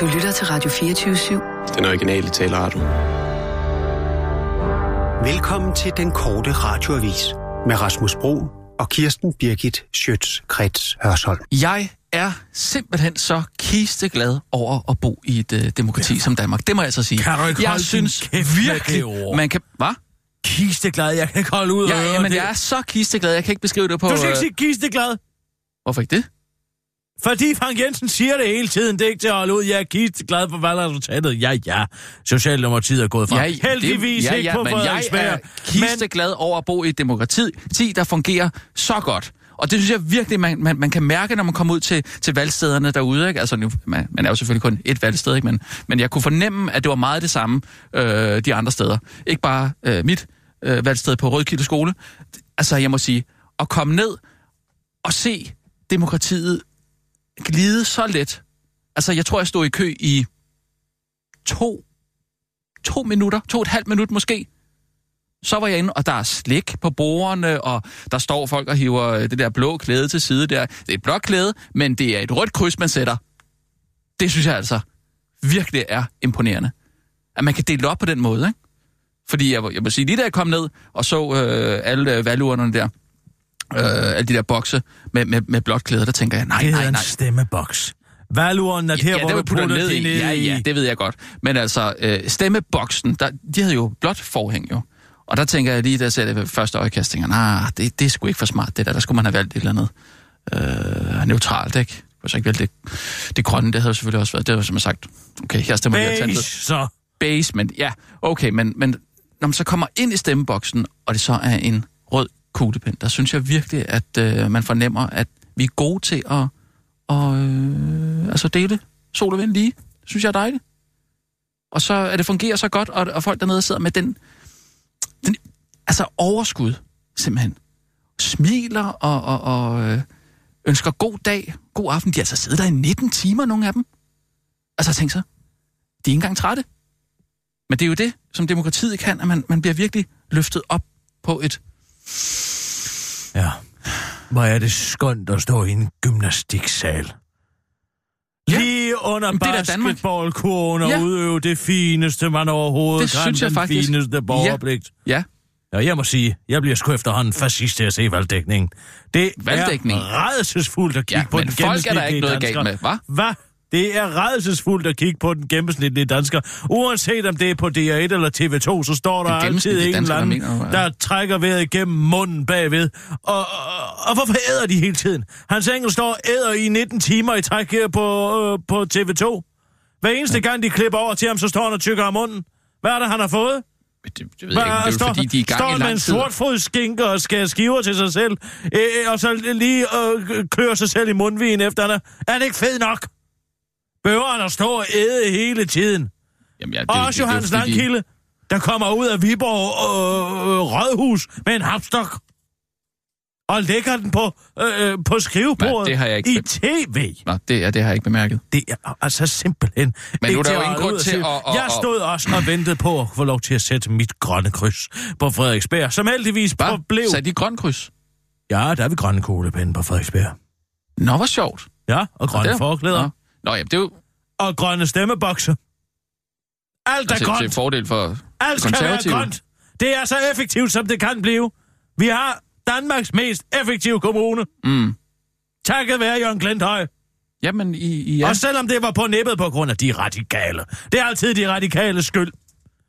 Du lytter til Radio 24-7. Den originale taleradio. Velkommen til den korte radioavis med Rasmus Bro og Kirsten Birgit Schøtz-Krets Hørsholm. Jeg er simpelthen så kisteglad over at bo i et uh, demokrati som Danmark. Det må jeg så sige. Kan du ikke jeg holde synes kæft virkelig, ord? man kan... Hvad? Kisteglad, jeg kan ikke holde ud og Ja, høre jamen, det. jeg er så kisteglad, jeg kan ikke beskrive det på... Du skal ikke øh, sige kisteglad, Hvorfor ikke det? Fordi Frank Jensen siger det hele tiden. Det er ikke til at holde ud. Jeg er kisteglad for valgresultatet. Ja, ja. Socialdemokratiet er gået fra. Ja, Heldigvis det, ja, ikke ja, på men jeg er kisteglad over at bo i et demokrati, ti, der fungerer så godt. Og det synes jeg virkelig, man, man, man kan mærke, når man kommer ud til, til valgstederne derude. Ikke? Altså, nu, man, man er jo selvfølgelig kun et valgsted, ikke? Men, men jeg kunne fornemme, at det var meget det samme øh, de andre steder. Ikke bare øh, mit øh, valgsted på Rødkilde skole. Altså, jeg må sige, at komme ned og se demokratiet glide så let. Altså, jeg tror, jeg stod i kø i to, to minutter, to og et halvt minut måske. Så var jeg inde, og der er slik på bordene, og der står folk og hiver øh, det der blå klæde til side der. Det er et blåt klæde, men det er et rødt kryds, man sætter. Det synes jeg altså virkelig er imponerende. At man kan dele op på den måde, ikke? Fordi jeg, jeg må sige, lige da jeg kom ned og så øh, alle øh, valgurnerne der, øh, alle de der bokse med, med, med blåt klæde, der tænker jeg, nej, Det hedder nej, en nej. stemmeboks. Valguren er her, Ja, hvor det du putter ned det i. Ja, ja, det ved jeg godt. Men altså, øh, stemmeboksen, der, de havde jo blot forhæng jo. Og der tænker jeg lige, jeg ser det ved første øjekast, tænker, jeg, nah, det, det er sgu ikke for smart, det der. Der skulle man have valgt et eller andet øh, neutralt, ikke? Jeg så ikke vælge det, det grønne, det havde selvfølgelig også været, det var som jeg sagt, okay, her stemmer Beige, alternativet. så. Base, men ja, okay, men, men når man så kommer ind i stemmeboksen, og det så er en rød kuglepen, der synes jeg virkelig, at øh, man fornemmer, at vi er gode til at, og, øh, altså dele sol og vind lige. Det synes jeg er dejligt. Og så at det fungerer så godt, og, og folk dernede sidder med den, den altså overskud, simpelthen. Smiler og, og, og øh, ønsker god dag, god aften. De har altså siddet der i 19 timer, nogle af dem. Altså tænk så, de er ikke engang trætte. Men det er jo det, som demokratiet kan, at man, man bliver virkelig løftet op på et... Ja. Hvor er det skønt at stå i en gymnastiksal. Ja. Lige under er basketballkurven og Ja. udøve det fineste, man overhovedet Det kan. synes jeg den faktisk. fineste borgerpligt. Ja, Ja, jeg må sige, jeg bliver sgu efterhånden fascist til at se valgdækningen. Det Valgdækning? er redselsfuldt at kigge ja på men den folk er der ikke noget galt med, hva'? Hvad? Det er redselsfuldt at kigge på den gennemsnitlige dansker. Uanset om det er på DR1 eller TV2, så står der altid en eller anden, mener der trækker vejret igennem munden bagved. Og, og, og hvorfor æder de hele tiden? Hans Engel står æder i 19 timer i træk her på, øh, på TV2. Hver eneste ja. gang, de klipper over til ham, så står han og tykker om munden. Hvad er det, han har fået? Det, det ved jeg ikke, det er står, fordi, de er i gang står i med lang en tid. sortfodskinke og skærer skiver til sig selv, øh, og så lige øh, klør sig selv i mundvigen efter han er. Er han ikke fed nok? Behøver han at stå og æde hele tiden? Jamen, ja, det, Og også det, Johannes det, Langkilde, der kommer ud af Viborg øh, Rådhus med en hapstok og lægger den på, øh, på skrivebordet Nej, det har jeg ikke i tv. Nå, det, er, det har jeg ikke bemærket. Det er altså simpelthen Men nu er der jo ingen grund at til at- at- Jeg at- stod også og ventede på at få lov til at sætte mit grønne kryds på Frederiksberg, som heldigvis Hvad? blev... Så er de grøn kryds? Ja, der er vi grønne kuglepinde på Frederiksberg. Nå, hvor sjovt. Ja, og grønne er- forklæder. Nå. Nå, jamen, det er jo Og grønne stemmebokse. Alt er til, til grønt. fordel for Alt skal være grønt. Det er så effektivt, som det kan blive. Vi har Danmarks mest effektive kommune. Mm. Takket være Jørgen Glenthøj. Jamen, i, i Ja. ja. Og selvom det var på nippet på grund af de radikale. Det er altid de radikale skyld.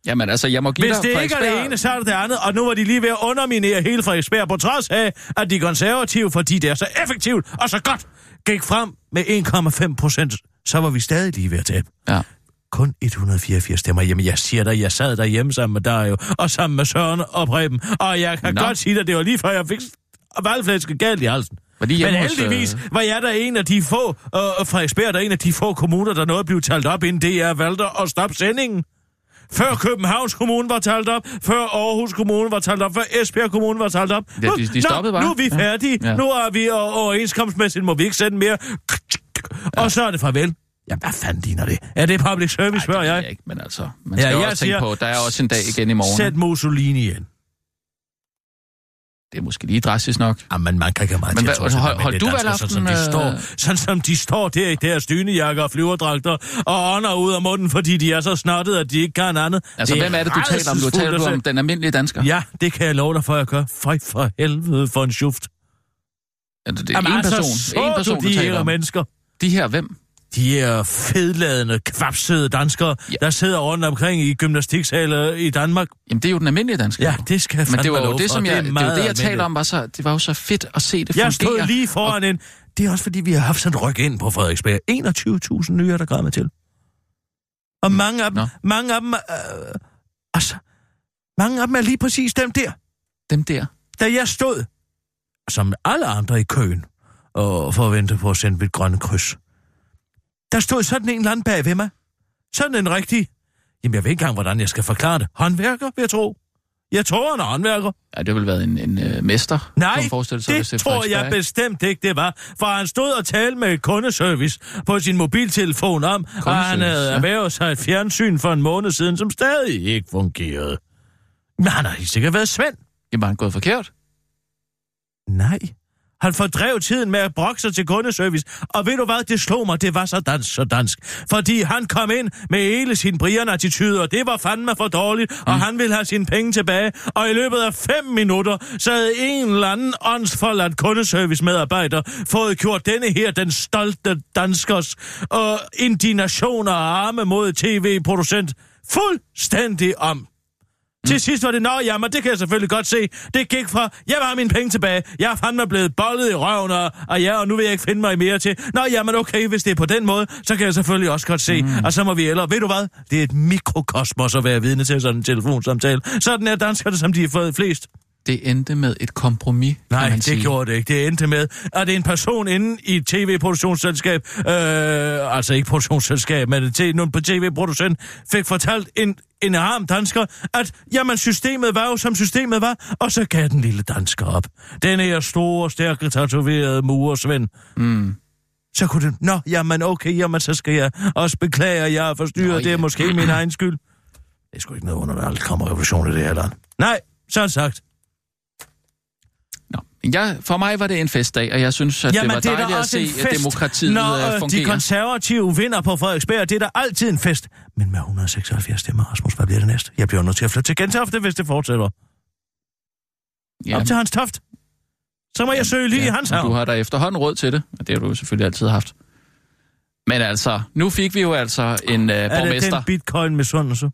Jamen, altså, jeg må give Hvis dig det ikke er det ene, så er det det andet. Og nu var de lige ved at underminere hele Frederiksberg, på trods af, at de konservative, fordi det er så effektivt og så godt, gik frem med 1,5 procent. Så var vi stadig lige ved at tabe. Ja. Kun 184 stemmer. Jamen, jeg siger dig, jeg sad derhjemme sammen med dig jo, og sammen med Søren og Preben. Og jeg kan Nå. godt sige dig, det var lige før jeg fik valgflæsket galt i halsen. Var de Men hos, heldigvis øh, var jeg der en af de få, øh, Frederiksberg, der er en af de få kommuner, der nåede at blive talt op, inden DR valgte at stoppe sendingen. Før Københavns Kommune var talt op, før Aarhus Kommune var talt op, før Esbjerg Kommune var talt op. Ja, de- de stoppede bare. nu er vi færdige. Ja. Nu er vi og overenskomstmæssigt, må vi ikke sende mere. Og så er det farvel. Ja, hvad fanden ligner det? Er det public service, spørger det ved jeg? jeg ikke, men altså, man skal ja, jeg også tænke siger- på, der er også en dag igen i morgen. Sæt Mussolini ind. Det er måske lige drastisk nok. Jamen, man kan ikke have meget Men til at tro, hold- hold det du danskere, valgaften, sådan, som de øh? står, sådan som de står der i deres dynejakker og flyverdragter og ånder ud af munden, fordi de er så snottet, at de ikke kan andet. Altså, hvem er det, du taler om? Du taler du om den almindelige dansker? Ja, det kan jeg love dig for, at jeg gør. Føj for helvede for en schuft. Altså, det er en person, så en person, du du de taler her om. mennesker. De her, hvem? De er fedladende, kvapsede danskere, Ja. der sidder rundt omkring i gymnastiksaler i Danmark. Jamen, det er jo den almindelige dansker. Ja, det skal jeg Men det var jo det, som jeg, det, det, var det, jeg taler om, var så, det var jo så fedt at se det Jeg fungere. stod lige foran en... Det er også fordi, vi har haft sådan en ryk ind på Frederiksberg. 21.000 nye er der kommet til. Og mange af dem, Nå. mange af dem, øh, altså, mange af dem er lige præcis dem der. Dem der. Da jeg stod, som alle andre i køen, og for at vente på at sende mit grønne kryds, der stod sådan en eller anden bag ved mig. Sådan en rigtig... Jamen, jeg ved ikke engang, hvordan jeg skal forklare det. Håndværker, vil jeg tro. Jeg tror, han er håndværker. Ja, det vel været en, en uh, mester, Nej, forestille sig, det det tror jeg bestemt ikke, det var. For han stod og talte med kundeservice på sin mobiltelefon om, at han havde ja. erhvervet sig et fjernsyn for en måned siden, som stadig ikke fungerede. Men han har helt sikkert været Svend. Jamen, har han gået forkert? Nej. Han fordrev tiden med at brokke sig til kundeservice. Og ved du hvad, det slog mig, det var så dansk, så dansk. Fordi han kom ind med hele sin Brian-attitude, og det var fandme for dårligt, og han ville have sine penge tilbage. Og i løbet af fem minutter, så havde en eller anden åndsforladt kundeservice-medarbejder fået gjort denne her, den stolte danskers, og indignation og arme mod tv-producent fuldstændig om. Til sidst var det, nå jamen, det kan jeg selvfølgelig godt se. Det gik fra, jeg have mine penge tilbage. Jeg er fandme blevet bollet i røven, og, og ja, og nu vil jeg ikke finde mig mere til. Nå jamen, okay, hvis det er på den måde, så kan jeg selvfølgelig også godt se. Mm. Og så må vi ellers, ved du hvad? Det er et mikrokosmos at være vidne til sådan en telefonsamtale. Sådan er danskerne, som de har fået flest. Det endte med et kompromis, kan Nej, det sige. gjorde det ikke. Det endte med, at er en person inde i et tv-produktionsselskab, øh, altså ikke produktionsselskab, men nogen på tv-producent, fik fortalt en, en arm dansker, at jamen, systemet var jo, som systemet var, og så gav den lille dansker op. Den her store, stærke, tatoverede murersvend. Mm. Så kunne det, nå, jamen okay, jamen så skal jeg også beklage, at jeg er forstyrret, Nå, det er måske min egen skyld. Det er sgu ikke noget under, der aldrig kommer revolution i det her land. Nej, så sagt. Jeg, for mig var det en festdag, og jeg synes, at Jamen, det var det er dejligt at se, fest, demokratiet når øh, øh, de konservative vinder på Frederiksberg. Det er da altid en fest. Men med 176 stemmer, Rasmus, hvad bliver det næste? Jeg bliver nødt til at flytte til Gentofte, hvis det fortsætter. Ja. Op til Hans Toft. Så må jeg søge lige i hans og Du havn. har da efterhånden råd til det, og det har du jo selvfølgelig altid haft. Men altså, nu fik vi jo altså en uh, Er det borgmester. den bitcoin med sundelse?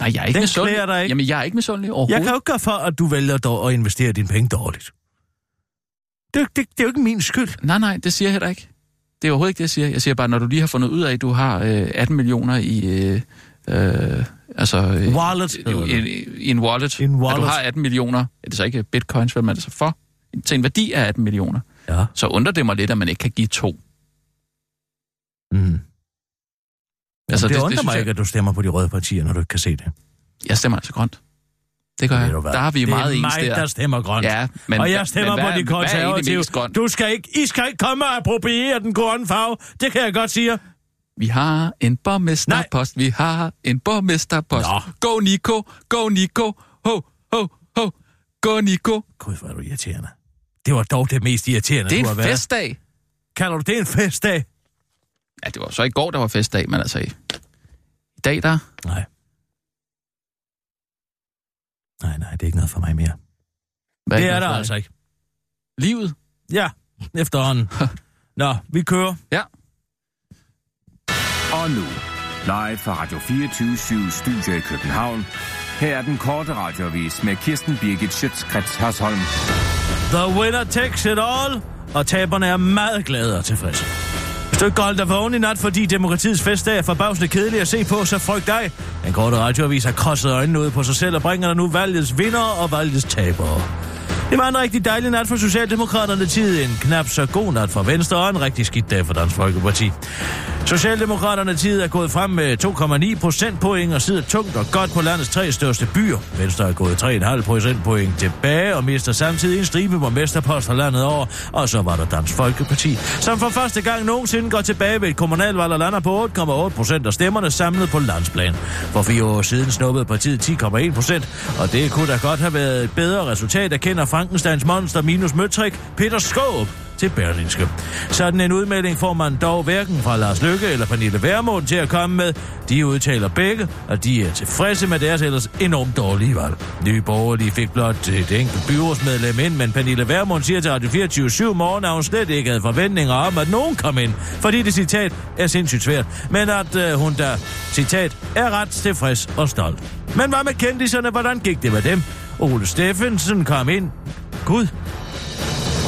Nej, jeg er ikke Den misundelig. dig ikke. Jamen, jeg er ikke misundelig Jeg overhovedet. kan jo ikke gøre for, at du vælger dog at investere dine penge dårligt. Det, det, det er jo ikke min skyld. Nej, nej, det siger jeg heller ikke. Det er overhovedet ikke det, jeg siger. Jeg siger bare, når du lige har fundet ud af, at du har øh, 18 millioner i... Øh, øh, altså, øh, Wallet, i, en wallet. En At du wallet. har 18 millioner. Er det så ikke bitcoins, hvad man det så for? Til en værdi af 18 millioner. Ja. Så undrer det mig lidt, at man ikke kan give to. Mm. Altså, det, det undrer synes mig jeg- ikke, at du stemmer på de røde partier, når du ikke kan se det. Jeg stemmer altså grønt. Det gør jeg. du? Der har vi det meget er ens mig, der. der stemmer grønt. Ja, men, og jeg stemmer men på hvad, de er egentlig konservative. Du skal ikke, I skal ikke komme og appropriere den grønne farve. Det kan jeg godt sige. Vi har en borgmesterpost. Vi har en borgmesterpost. Nå. Go, Nico. Go, Nico. Ho, ho, ho. Go, Nico. Gud, hvor er du irriterende. Det var dog det mest irriterende, Det du er har en været. festdag. Kalder du det en festdag? Ja, det var så i går, der var festdag, men altså i, i dag, der... Nej. Nej, nej, det er ikke noget for mig mere. Hvad det er noget der altså ikke. Livet. Ja, efterhånden. Nå, vi kører. Ja. Og nu, live fra Radio 24 Studio i København. Her er den korte radiovis med Kirsten Birgit Schøtzgrads Hasholm. The winner takes it all, og taberne er meget glade og tilfredse. Hvis går der vågen i nat, fordi demokratiets festdag er forbavsende kedelig at se på, så frygt dig. Den korte radioavis har krosset øjnene ud på sig selv og bringer der nu valgets vinder og valgets tabere. Det var en rigtig dejlig nat for Socialdemokraterne tid, en knap så god nat for Venstre og en rigtig skidt dag for Dansk Folkeparti. Socialdemokraterne tid er gået frem med 2,9 procentpoint og sidder tungt og godt på landets tre største byer. Venstre er gået 3,5 procentpoint tilbage og mister samtidig en stribe borgmesterposter landet over. Og så var der Dansk Folkeparti, som for første gang nogensinde går tilbage ved et kommunalvalg og lander på 8,8 procent af stemmerne samlet på landsplan. For fire år siden snuppede partiet 10,1 procent, og det kunne da godt have været et bedre resultat, erkender Frankensteins monster minus møtrik Peter Skåb til Berlinske. Sådan en udmelding får man dog hverken fra Lars Lykke eller Pernille Værmund til at komme med. De udtaler begge, at de er tilfredse med deres ellers enormt dårlige valg. Nye borgerlige fik blot et enkelt byrådsmedlem ind, men Pernille Værmund siger til Radio 24 7 morgen, at hun slet ikke havde forventninger om, at nogen kom ind, fordi det citat er sindssygt svært, men at øh, hun der, citat, er ret tilfreds og stolt. Men hvad med kendiserne? Hvordan gik det med dem? Ole Steffensen kom ind. Gud,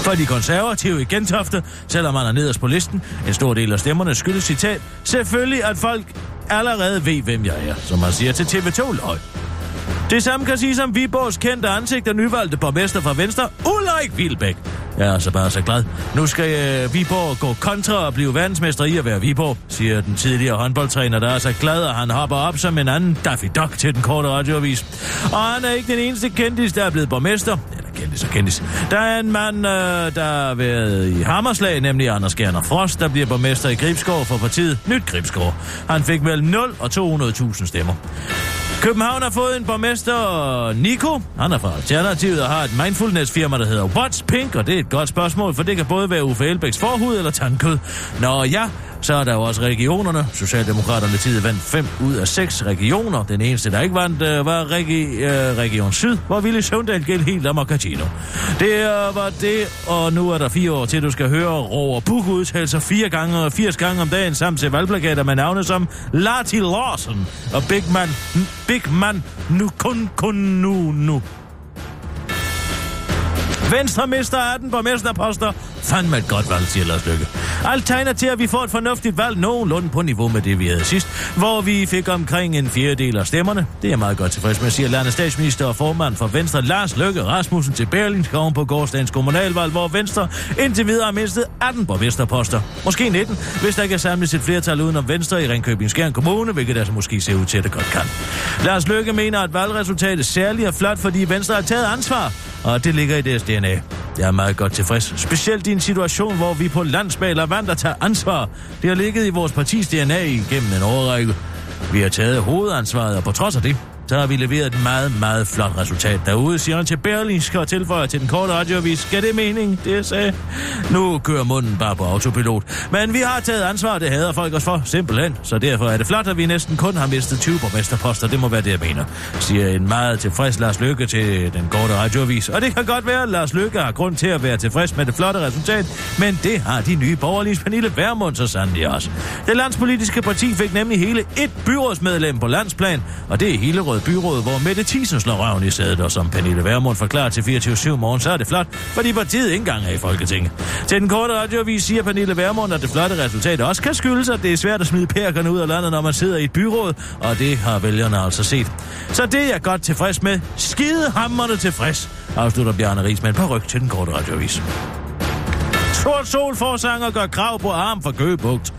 for de konservative i Gentofte, selvom man er nederst på listen. En stor del af stemmerne skyldes citat. Selvfølgelig, at folk allerede ved, hvem jeg er, som man siger til TV2 Løg. Det samme kan sige som Viborgs kendte ansigt og nyvalgte borgmester fra Venstre, Ulrik Vilbæk. Jeg er altså bare så glad. Nu skal øh, Viborg gå kontra og blive verdensmester i at være Viborg, siger den tidligere håndboldtræner, der er så glad, at han hopper op som en anden Daffy Duck til den korte radioavis. Og han er ikke den eneste kendis, der er blevet borgmester. Kendis og kendis. Der er en mand, øh, der har været i Hammerslag, nemlig Anders Gerner Frost, der bliver borgmester i Gribskov for partiet Nyt Gribskov. Han fik mellem 0 og 200.000 stemmer. København har fået en borgmester, Nico. Han er fra Alternativet og har et mindfulness-firma, der hedder What's Pink, og det er et godt spørgsmål, for det kan både være Uffe Elbæks forhud eller tandkød. Nå ja, så er der jo også regionerne. Socialdemokraterne tid vandt fem ud af seks regioner. Den eneste, der ikke vandt, øh, var regi, øh, Region Syd, hvor Ville Søvndal gæld helt af Mocatino. Det var det, og nu er der fire år til, du skal høre Rover Buk udtale sig fire gange og 80 gange om dagen sammen til valgplakater med navne som Lati Lawson og Big Man, Big Man, nu kun kun nu nu. Venstre mister 18 borgmesterposter. Fandme et godt valg, siger Lars Lykke. Alt tegner til, at vi får et fornuftigt valg nogenlunde på niveau med det, vi havde sidst, hvor vi fik omkring en fjerdedel af stemmerne. Det er meget godt tilfreds med, siger landets statsminister og formand for Venstre, Lars Lykke Rasmussen til Berlingskoven på gårdsdagens kommunalvalg, hvor Venstre indtil videre har mistet 18 borgmesterposter. Måske 19, hvis der ikke er samlet et flertal udenom Venstre i Ringkøbing Skjern Kommune, hvilket altså måske ser ud til, at det godt kan. Lars Lykke mener, at valgresultatet særligt er flot, fordi Venstre har taget ansvar, og det ligger i deres DNA. Jeg er meget godt tilfreds, specielt i en situation, hvor vi på landsbal er vant at tage ansvar. Det har ligget i vores partis DNA igennem en årrække. Vi har taget hovedansvaret, og på trods af det, så har vi leveret et meget, meget flot resultat derude, siger han til Berlingske og tilføjer til den korte radioavis. Skal det mening, det jeg sagde? Nu kører munden bare på autopilot. Men vi har taget ansvar, det hader folk os for, simpelthen. Så derfor er det flot, at vi næsten kun har mistet 20 borgmesterposter. Det må være det, jeg mener, siger en meget tilfreds Lars Lykke til den korte radioavis. Og det kan godt være, at Lars Lykke har grund til at være tilfreds med det flotte resultat, men det har de nye borgerlige Pernille Værmund så sandelig også. Det landspolitiske parti fik nemlig hele et byrådsmedlem på landsplan, og det er hele et byråd, hvor Mette Thiesen slår røven i sædet, og som Pernille Vermund forklarer til 24-7 morgen, så er det flot, fordi partiet ikke engang er i Folketinget. Til den korte radioavis siger Pernille Vermund, at det flotte resultat også kan skyldes, at det er svært at smide perkerne ud af landet, når man sidder i et byråd, og det har vælgerne altså set. Så det er jeg godt tilfreds med. Skide hammerne tilfreds, afslutter Bjarne Ries med en ryg til den korte radioavis. Sort Sol forsanger gør krav på arm for Køgebugt.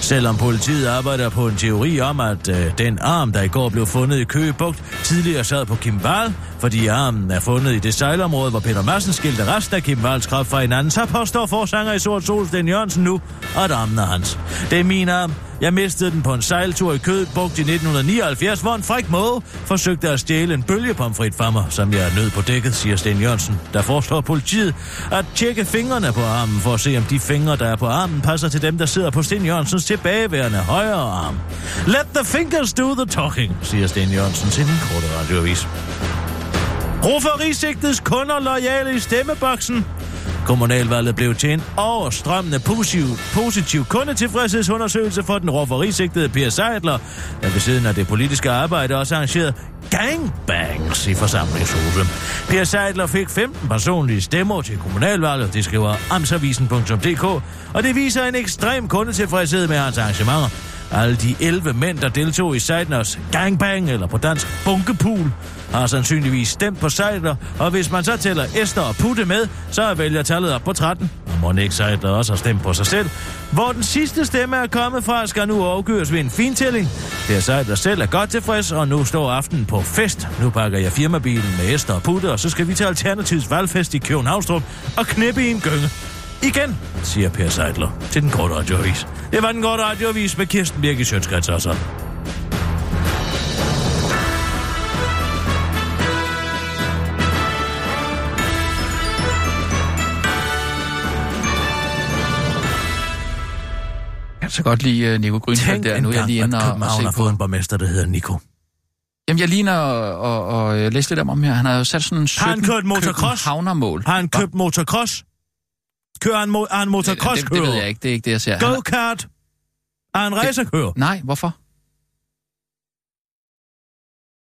Selvom politiet arbejder på en teori om, at øh, den arm, der i går blev fundet i Køgebugt, tidligere sad på Kim Wahl, fordi armen er fundet i det sejlområde, hvor Peter Madsen skilte resten af Kim Walls krop fra hinanden, så påstår forsanger i Sort Sol Sten Jørgensen nu, at armen er hans. Det er min arm. Jeg mistede den på en sejltur i Køgebugt i 1979, hvor en fræk måde forsøgte at stjæle en bølgepomfrit fra mig, som jeg nød på dækket, siger Sten Jørgensen. Der foreslår politiet at tjekke fingrene på armen for at se, om de fingre, der er på armen, passer til dem, der sidder på Sten Jørgensens tilbageværende højre arm. Let the fingers do the talking, siger Sten Jørgensen til den korte radioavis. Roferisigtets kunder lojale i stemmeboksen. Kommunalvalget blev til en overstrømmende positiv, positiv kundetilfredshedsundersøgelse for den råferisigtede Per Seidler, der ved siden af det politiske arbejde også arrangeret gangbangs i forsamlingshuset. Per Seidler fik 15 personlige stemmer til kommunalvalget, det skriver amtsavisen.dk, og det viser en ekstrem kundetilfredshed med hans arrangementer. Alle de 11 mænd, der deltog i Seidners gangbang, eller på dansk bunkepool, har sandsynligvis stemt på Seidler, og hvis man så tæller Esther og Putte med, så er vælgertallet op på 13. Og Må ikke Seidler også har stemt på sig selv. Hvor den sidste stemme er kommet fra, skal nu afgøres ved en fintælling. Per Seidler selv er godt tilfreds, og nu står aftenen på fest. Nu pakker jeg firmabilen med Esther og Putte, og så skal vi til Alternativets valgfest i Københavnstrup og knippe i en gynge. Igen, siger Per Seidler til den korte radioavis. Det var den korte radioavis med Kirsten Birgit Sjøtskrets også. Jeg kan så godt lide uh, Nico Grønfeldt der. Nu er jeg lige inde og, og se på. en borgmester, der hedder Nico. Jamen, jeg lige inde og, og, og øh, læse lidt om ham her. Han har jo sat sådan 17 Har han kørt motocross? Havnermål. Har han købt motocross? Kører han, mo- han motocross det, det, ved jeg ikke. Det er ikke det, jeg ser. Go-kart? Er han racerkører? Nej, hvorfor?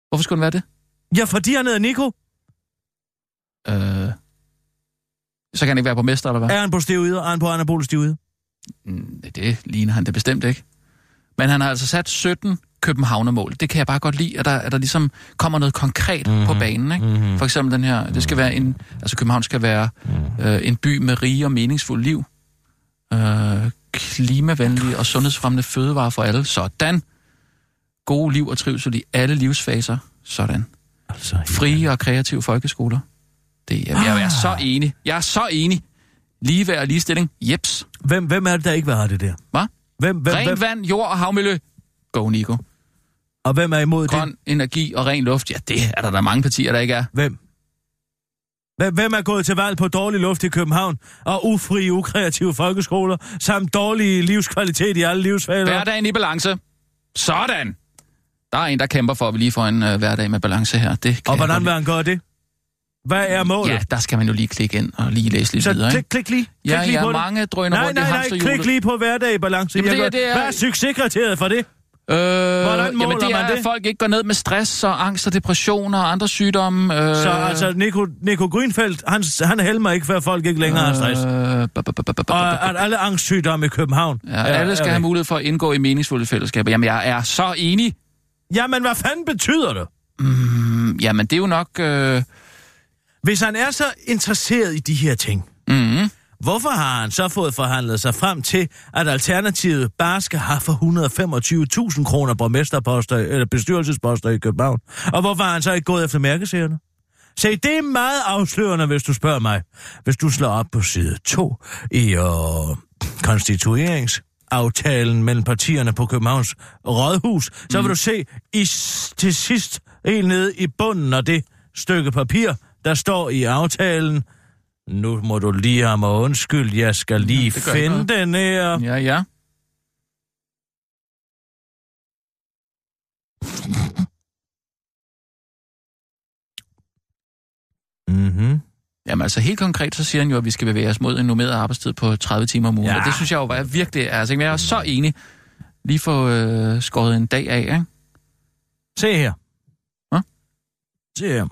Hvorfor skulle han være det? Ja, fordi han hedder Nico. Øh, så kan han ikke være på mester, eller hvad? Er han på stivider? Er han på anabole stivider? Mm, Det ligner han det bestemt ikke. Men han har altså sat 17 Københavnermål. Det kan jeg bare godt lide, at der, at der ligesom kommer noget konkret Mhm. mm-hmm. på banen. Ikke? Mm-hmm. For eksempel den her, det skal være en, altså København skal være Mhm. øh, en by med rige og meningsfuld liv. Øh, klimavenlige og sundhedsfremmende fødevarer for alle. Sådan. Gode liv og trivsel i alle livsfaser. Sådan. Altså, Frie og kreative folkeskoler. Det, jeg, jeg er så enig. Jeg er så enig. Ligeværd og ligestilling. Jeps. Hvem, hvem er det, der ikke vil have det der? Hvad? Hvem, hvem, Rent hvem, vand, jord og havmiljø. Go, Nico. Og hvem er imod det? Grøn energi og ren luft. Ja, det er der, der mange partier, der ikke er. Hvem? Hvem, er gået til valg på dårlig luft i København, og ufri, ukreative folkeskoler, samt dårlig livskvalitet i alle livsfaser? Hverdagen i balance. Sådan. Der er en, der kæmper for, at vi lige får en uh, hverdag med balance her. Det kan Og hvordan vil han gøre det? Hvad er målet? Ja, der skal man jo lige klikke ind og lige læse lidt Så videre. klik, Ikke? klik lige. Klik Ja, lige ja, på det. mange drøner Nej, rundt i nej, nej, hamsterhjulet. klik lige på hverdag i balance. Jamen, det er- det er- Hvad er succeskriteriet for det? Øh, Hvordan måler jamen, det er, man det? at folk ikke går ned med stress og angst og depression og andre sygdomme. Øh, Så altså, Nico, Nico Grønfeldt, han, han helmer ikke, før folk ikke længere har stress. Øh, Og at alle angstsygdomme i København. Ja, alle skal have mulighed for at indgå i meningsfulde fællesskaber. Jamen, jeg er så enig. Jamen, hvad fanden betyder det? Mm, jamen, det er jo nok... Øh, Hvis han er så interesseret i de her ting, mm, hvorfor har han så fået forhandlet sig frem til, at Alternativet bare skal have for 125.000 kroner borgmesterposter eller bestyrelsesposter i København? Og hvorfor har han så ikke gået efter mærkesagerne? Se, det er meget afslørende, hvis du spørger mig. Hvis du slår op på side 2 i øh, konstitueringsaftalen mellem partierne på Københavns Rådhus, så vil du se i, til sidst helt nede i bunden af det stykke papir, der står i aftalen, nu må du lige have mig undskyld, jeg skal lige ikke finde den her. ja, ja. Mhm. Jamen altså helt konkret, så siger han jo, at vi skal bevæge os mod en normeret arbejdstid på 30 timer om ugen. Ja. Ja. Og det synes jeg jo var virkelig... Altså, jeg er så enig. Lige få øh, skåret en dag af, ikke? Se her. Hvad? Se her.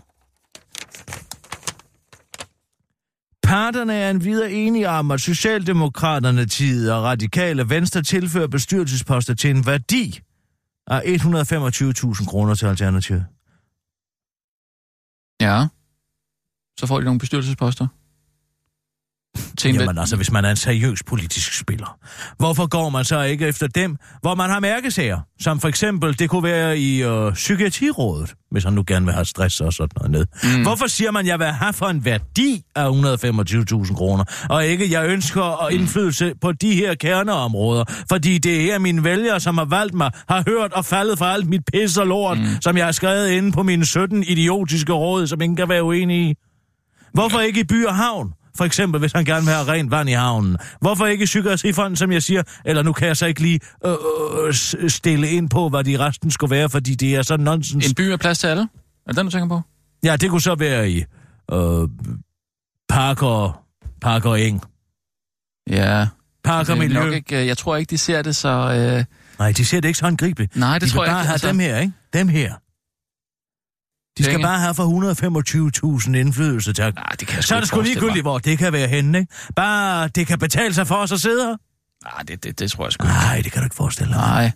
Parterne er endvidere enige om, at Socialdemokraterne, tid og radikale venstre tilfører bestyrelsesposter til en værdi af 125.000 kroner til Alternativet. Ja. Så får de nogle bestyrelsesposter. Til en Jamen altså, hvis man er en seriøs politisk spiller. Hvorfor går man så ikke efter dem, hvor man har mærkesager? Som for eksempel, det kunne være i øh, Psykiatrirådet, hvis han nu gerne vil have stress og sådan noget ned. Mm. Hvorfor siger man, jeg vil have for en værdi af 125.000 kroner, og ikke, jeg ønsker at indflydelse på de her kerneområder, fordi det er her mine vælgere, som har valgt mig, har hørt og faldet for alt mit pis og lort, mm. som jeg har skrevet inde på mine 17 idiotiske råd, som ingen kan være uenige i. Hvorfor ikke i by og havn? For eksempel, hvis han gerne vil have rent vand i havnen. Hvorfor ikke Psykiatrifonden, som jeg siger? Eller nu kan jeg så ikke lige øh, øh, stille ind på, hvad de resten skulle være, fordi det er så nonsens. En by med plads til alle? Er det den, du tænker på? Ja, det kunne så være i øh, Parker, Parker Eng. Ja. Parker Det er Miljø. nok ikke, øh, jeg tror ikke, de ser det så... Øh, Nej, de ser det ikke så håndgribeligt. nej, det de tror jeg bare ikke. altså. have dem her, ikke? Dem her. De skal bare have for 125.000 indflydelse, tak. Nej, det kan Så er det sgu ligegyldigt, hvor det kan være henne, ikke? Bare det kan betale sig for os at sidde her. Nej, det, det, det tror jeg sgu ikke. Nej, det kan du ikke forestille dig. Nej.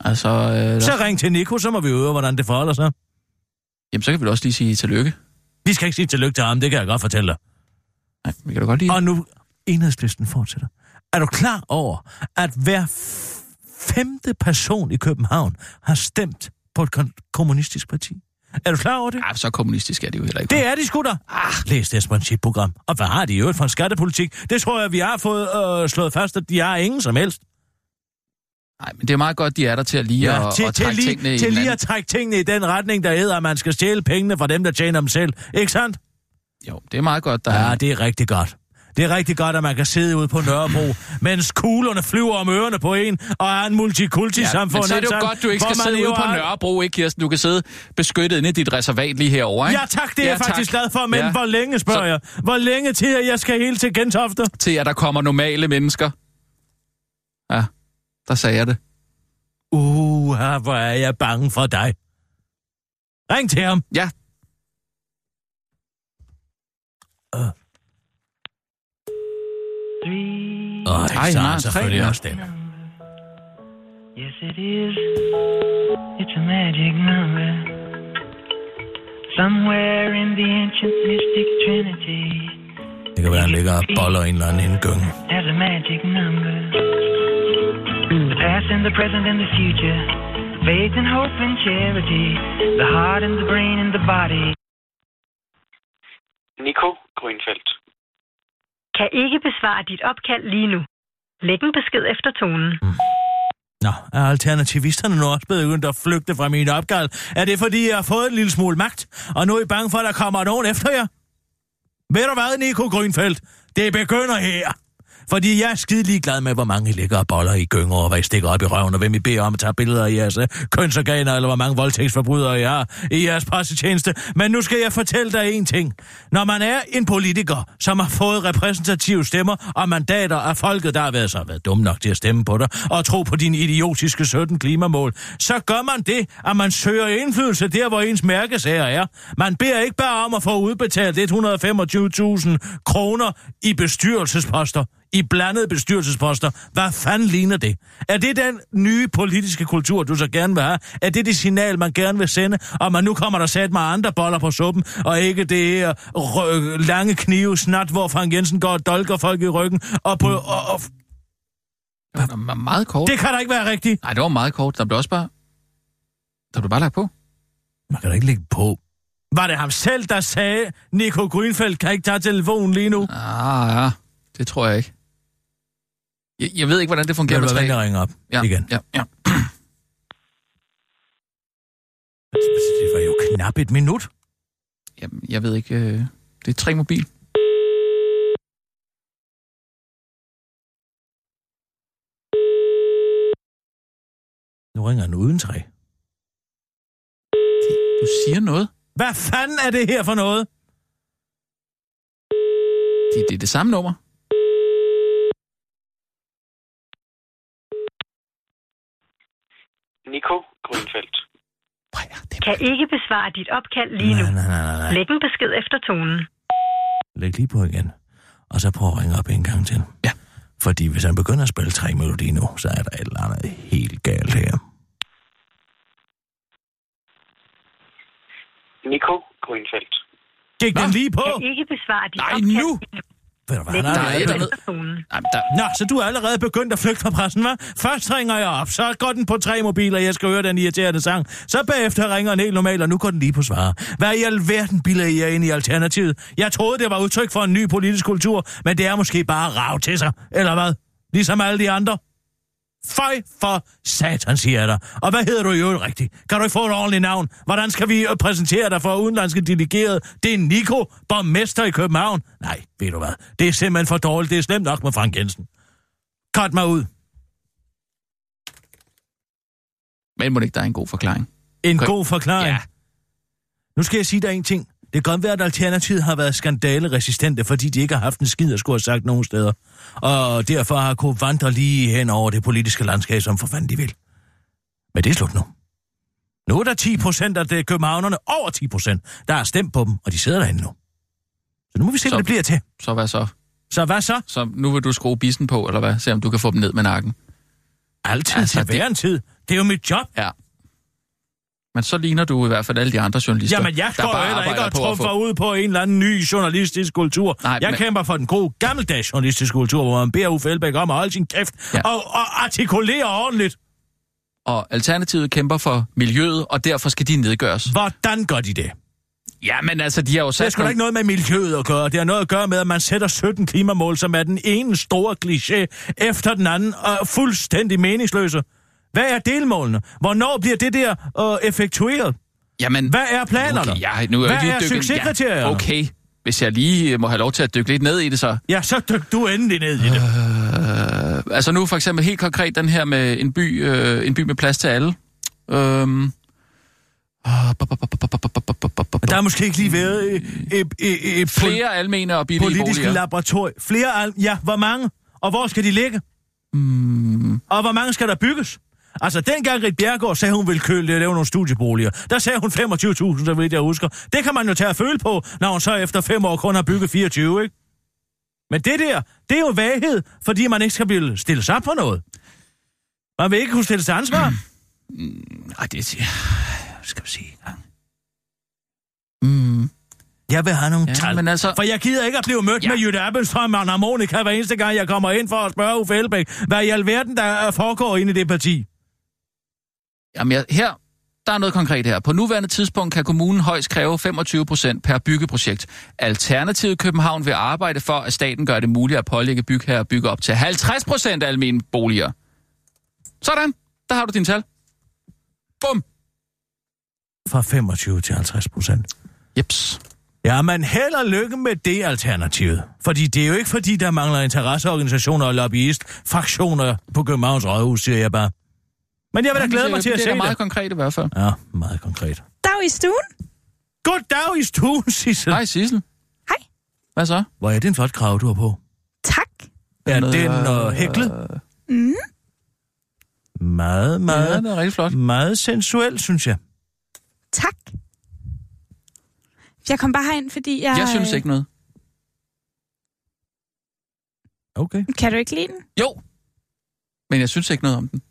Altså, øh, Så der, ring til Nico, så må vi høre, hvordan det forholder sig. jamen, så kan vi også lige sige tillykke. Vi skal ikke sige tillykke til ham, det kan jeg godt fortælle dig. Nej, vi kan da godt lige... Og nu, enhedslisten fortsætter. Er du klar over, at hver femte person i København har stemt på et kommunistisk parti? Er du klar over det? Ja, så kommunistisk er det jo heller ikke. Det er de sgu da. Ah, læs deres principprogram. Og hvad har de i øvrigt for en skattepolitik? Det tror jeg, vi har fået øh, slået fast, at de har ingen som helst. Nej, men det er meget godt, de er der til at lige Ja, at, til, at til, trække lige, tingene i til lige anden- at trække tingene i den retning, der hedder, at man skal stjæle pengene fra dem, der tjener dem selv. Ikke sandt? Jo, det er meget godt, der er... Ja, det er rigtig godt. Det er rigtig godt, at man kan sidde ude på Nørrebro, mens kuglerne flyver om ørerne på en, og er en multikulti-samfund. men så er det jo godt, du ikke skal sidde ude på Nørrebro, ikke Kirsten? Du kan sidde beskyttet inde i dit reservat lige herovre, ikke? Ja tak, det er jeg Ja, faktisk glad for, men Ja. hvor længe spørger Så- jeg? Hvor længe til, at jeg skal helt til Gentofte? Til at der kommer normale mennesker. Ja, der sagde jeg det. Uh, hvor er jeg bange for dig. Ring til ham. Ja, Three. Åh, Ej, så er har tre, selvfølgelig også den. Yes, it is. It's a magic number. Somewhere in the ancient mystic trinity, Det kan være, han ligger og boller en eller anden i en gynge. there's a magic number. The past and the present and the future, faith and hope and charity, the heart and the brain and the body. Nico Grønfeldt. Kan ikke besvare dit opkald lige nu. Læg en besked efter tonen. Mm. Nå, er alternativisterne nu også begyndt at flygte fra min opgave? Er det, fordi jeg har fået en lille smule magt, og nu er I bange for, at der kommer nogen efter jer? Ved du hvad, Nico Grønfeldt? Det begynder her. Fordi jeg er skide ligeglad med, hvor mange I ligger og boller i gynger, og hvad I stikker op i røven, og hvem I beder om at tage billeder af jeres øh, kønsorganer, eller hvor mange voldtægtsforbrydere I har i jeres pressetjeneste. Men nu skal jeg fortælle dig en ting. Når man er en politiker, som har fået repræsentative stemmer og mandater af folket, der har været så været dum nok til at stemme på dig, og tro på dine idiotiske 17 klimamål, så gør man det, at man søger indflydelse der, hvor ens mærkesager er. Man beder ikke bare om at få udbetalt 125.000 kroner i bestyrelsesposter i blandede bestyrelsesposter. Hvad fanden ligner det? Er det den nye politiske kultur, du så gerne vil have? Er det det signal, man gerne vil sende? Og man nu kommer der sat med andre boller på suppen, og ikke det her rø- lange knive snat, hvor Frank Jensen går og dolker folk i ryggen. Og på, og, og, det var meget kort. det kan da ikke være rigtigt. Nej, det var meget kort. Der blev også bare... Der blev bare lagt på. Man kan da ikke lægge på. Var det ham selv, der sagde, Nico Grønfeldt kan ikke tage telefonen lige nu? Ah, ja. Det tror jeg ikke. Jeg, jeg ved ikke, hvordan det fungerer med tre. og ringe op Ja, igen? ja, ja. Det var jo knap et minut. Jamen, jeg ved ikke... Øh, det er tre mobil. Nu ringer han uden træ. Du siger noget. Hvad fanden er det her for noget? Det, det er det samme nummer. Nico Grønfeldt. Kan ikke besvare dit opkald lige nu. Nej, nej, nej, nej. Læg en besked efter tonen. Læg lige på igen. Og så prøv at ringe op en gang til. Ja. Fordi hvis han begynder at spille tre melodi nu, så er der et eller andet helt galt her. Nico Grønfeldt. Gik den lige på? Kan ikke besvare dit Nej, opkald nu! Ved du hvad, han en Der besked et eller efter tonen. Jamen, der, Nå, så du er allerede begyndt at flygte fra pressen, hva'? Først ringer jeg op, så går den på tre mobiler, jeg skal høre den irriterende sang. Så bagefter ringer den helt normalt, og nu går den lige på svar. Hvad i alverden bilder I jer ind i Alternativet? Jeg troede, det var udtryk for en ny politisk kultur, men det er måske bare rav til sig, eller hvad? Ligesom alle de andre. Føj for satan, siger jeg dig. Og hvad hedder du i øvrigt rigtigt? Kan du ikke få et ordentligt navn? Hvordan skal vi øh, præsentere dig for udenlandske delegerede? Det er Nico, borgmester i København. Nej, ved du hvad? Det er simpelthen for dårligt. Det er slemt nok med Frank Jensen. Cut mig ud. men må det ikke, der er en god forklaring. En god forklaring. Ja. Nu skal jeg sige dig en ting. Det kan godt være, at Alternativet har været skandaleresistente, fordi de ikke har haft en skid at skulle have sagt nogen steder. Og derfor har kunne vandre lige hen over det politiske landskab, som for fanden de vil. Men det er slut nu. Nu er der 10 procent af det københavnerne, over 10 procent, der har stemt på dem, og de sidder derinde nu. Så nu må vi se, Så- hvad det bliver til. Så hvad så? Så hvad så? Så nu vil du skrue bissen på, eller hvad? Se om du kan få dem ned med nakken. Altid altså, til hver en tid. Det er jo mit job. Ja. Men så ligner du i hvert fald alle de andre journalister. Jamen, jeg går heller ikke og trumfer få- ud på en eller anden ny journalistisk kultur. Nej, jeg men- kæmper for den gode, gammeldags journalistiske kultur, hvor man beder Uffe Elbæk om at holde sin kæft Ja. og, og artikulere ordentligt. Og Alternativet kæmper for miljøet, og derfor skal de nedgøres. Hvordan gør de det? Ja, men altså, de har jo Det sat... er sgu da ikke noget med miljøet at gøre. Det har noget at gøre med, at man sætter 17 klimamål, som er den ene store kliché efter den anden, og fuldstændig meningsløse. Hvad er delmålene? Hvornår bliver det der øh, effektueret? Jamen, Hvad er planerne? Okay, ja, nu er Hvad jeg lige er succeskriterierne? Ja, okay, hvis jeg lige må have lov til at dykke lidt ned i det så. Ja, så dyk du endelig ned i det. Øh, altså nu for eksempel helt konkret den her med en by, øh, en by med plads til alle. Øhm, Der har måske ikke lige været et, et, et, et flere almene og billige politisk boliger. laboratorium. Flere al- Ja, hvor mange? Og hvor skal de ligge? Mm. Og hvor mange skal der bygges? Altså, dengang Rit Bjergård sagde, hun ville køle lave nogle studieboliger, der sagde hun 25.000, så vidt jeg husker. Det kan man jo tage at føle på, når hun så efter fem år kun har bygget 24, ikke? Men det der, det er jo vaghed, fordi man ikke skal blive stillet op på noget. Man vil ikke kunne stille til ansvar. Ej, det. Skal vi sige gang. Mm. Jeg vil have nogle Ja, tal. men altså- For jeg gider ikke at blive mødt ja. med Jytte Appelstrøm og en harmonika hver eneste gang, jeg kommer ind for at spørge Uffe Elbæk, hvad i alverden der foregår inde i det parti. Jamen, jeg, her, der er noget konkret her. På nuværende tidspunkt kan kommunen højst kræve 25 procent per byggeprojekt. Alternativet København vil arbejde for, at staten gør det muligt at pålægge bygherrer at bygge op til 50 procent af almene boliger. Sådan, der har du din tal. Bum. Fra 25 til 50 procent. Jeps. Ja, men held og lykke med det alternativet. Fordi det er jo ikke fordi, der mangler interesseorganisationer og lobbyist-fraktioner på Københavns Rådhus, siger jeg bare. Men jeg vil da glæde mig til at det se er meget det. konkret i hvert fald. Ja, meget konkret. Dag i stuen. Goddag i stuen, Sissel. Hej Sissel. Hej. Hvad så? Hvor er det en flot krav, du har på? Tak. Er Noget, den øh, øh, hæklet? Mm. Meget, Ja, meget, det er rigtig flot. meget sensuel, synes jeg. Tak. Jeg kom bare herind, fordi jeg... Jeg synes ikke noget. Okay. Kan du ikke lide den? Jo. Men jeg synes ikke noget om den.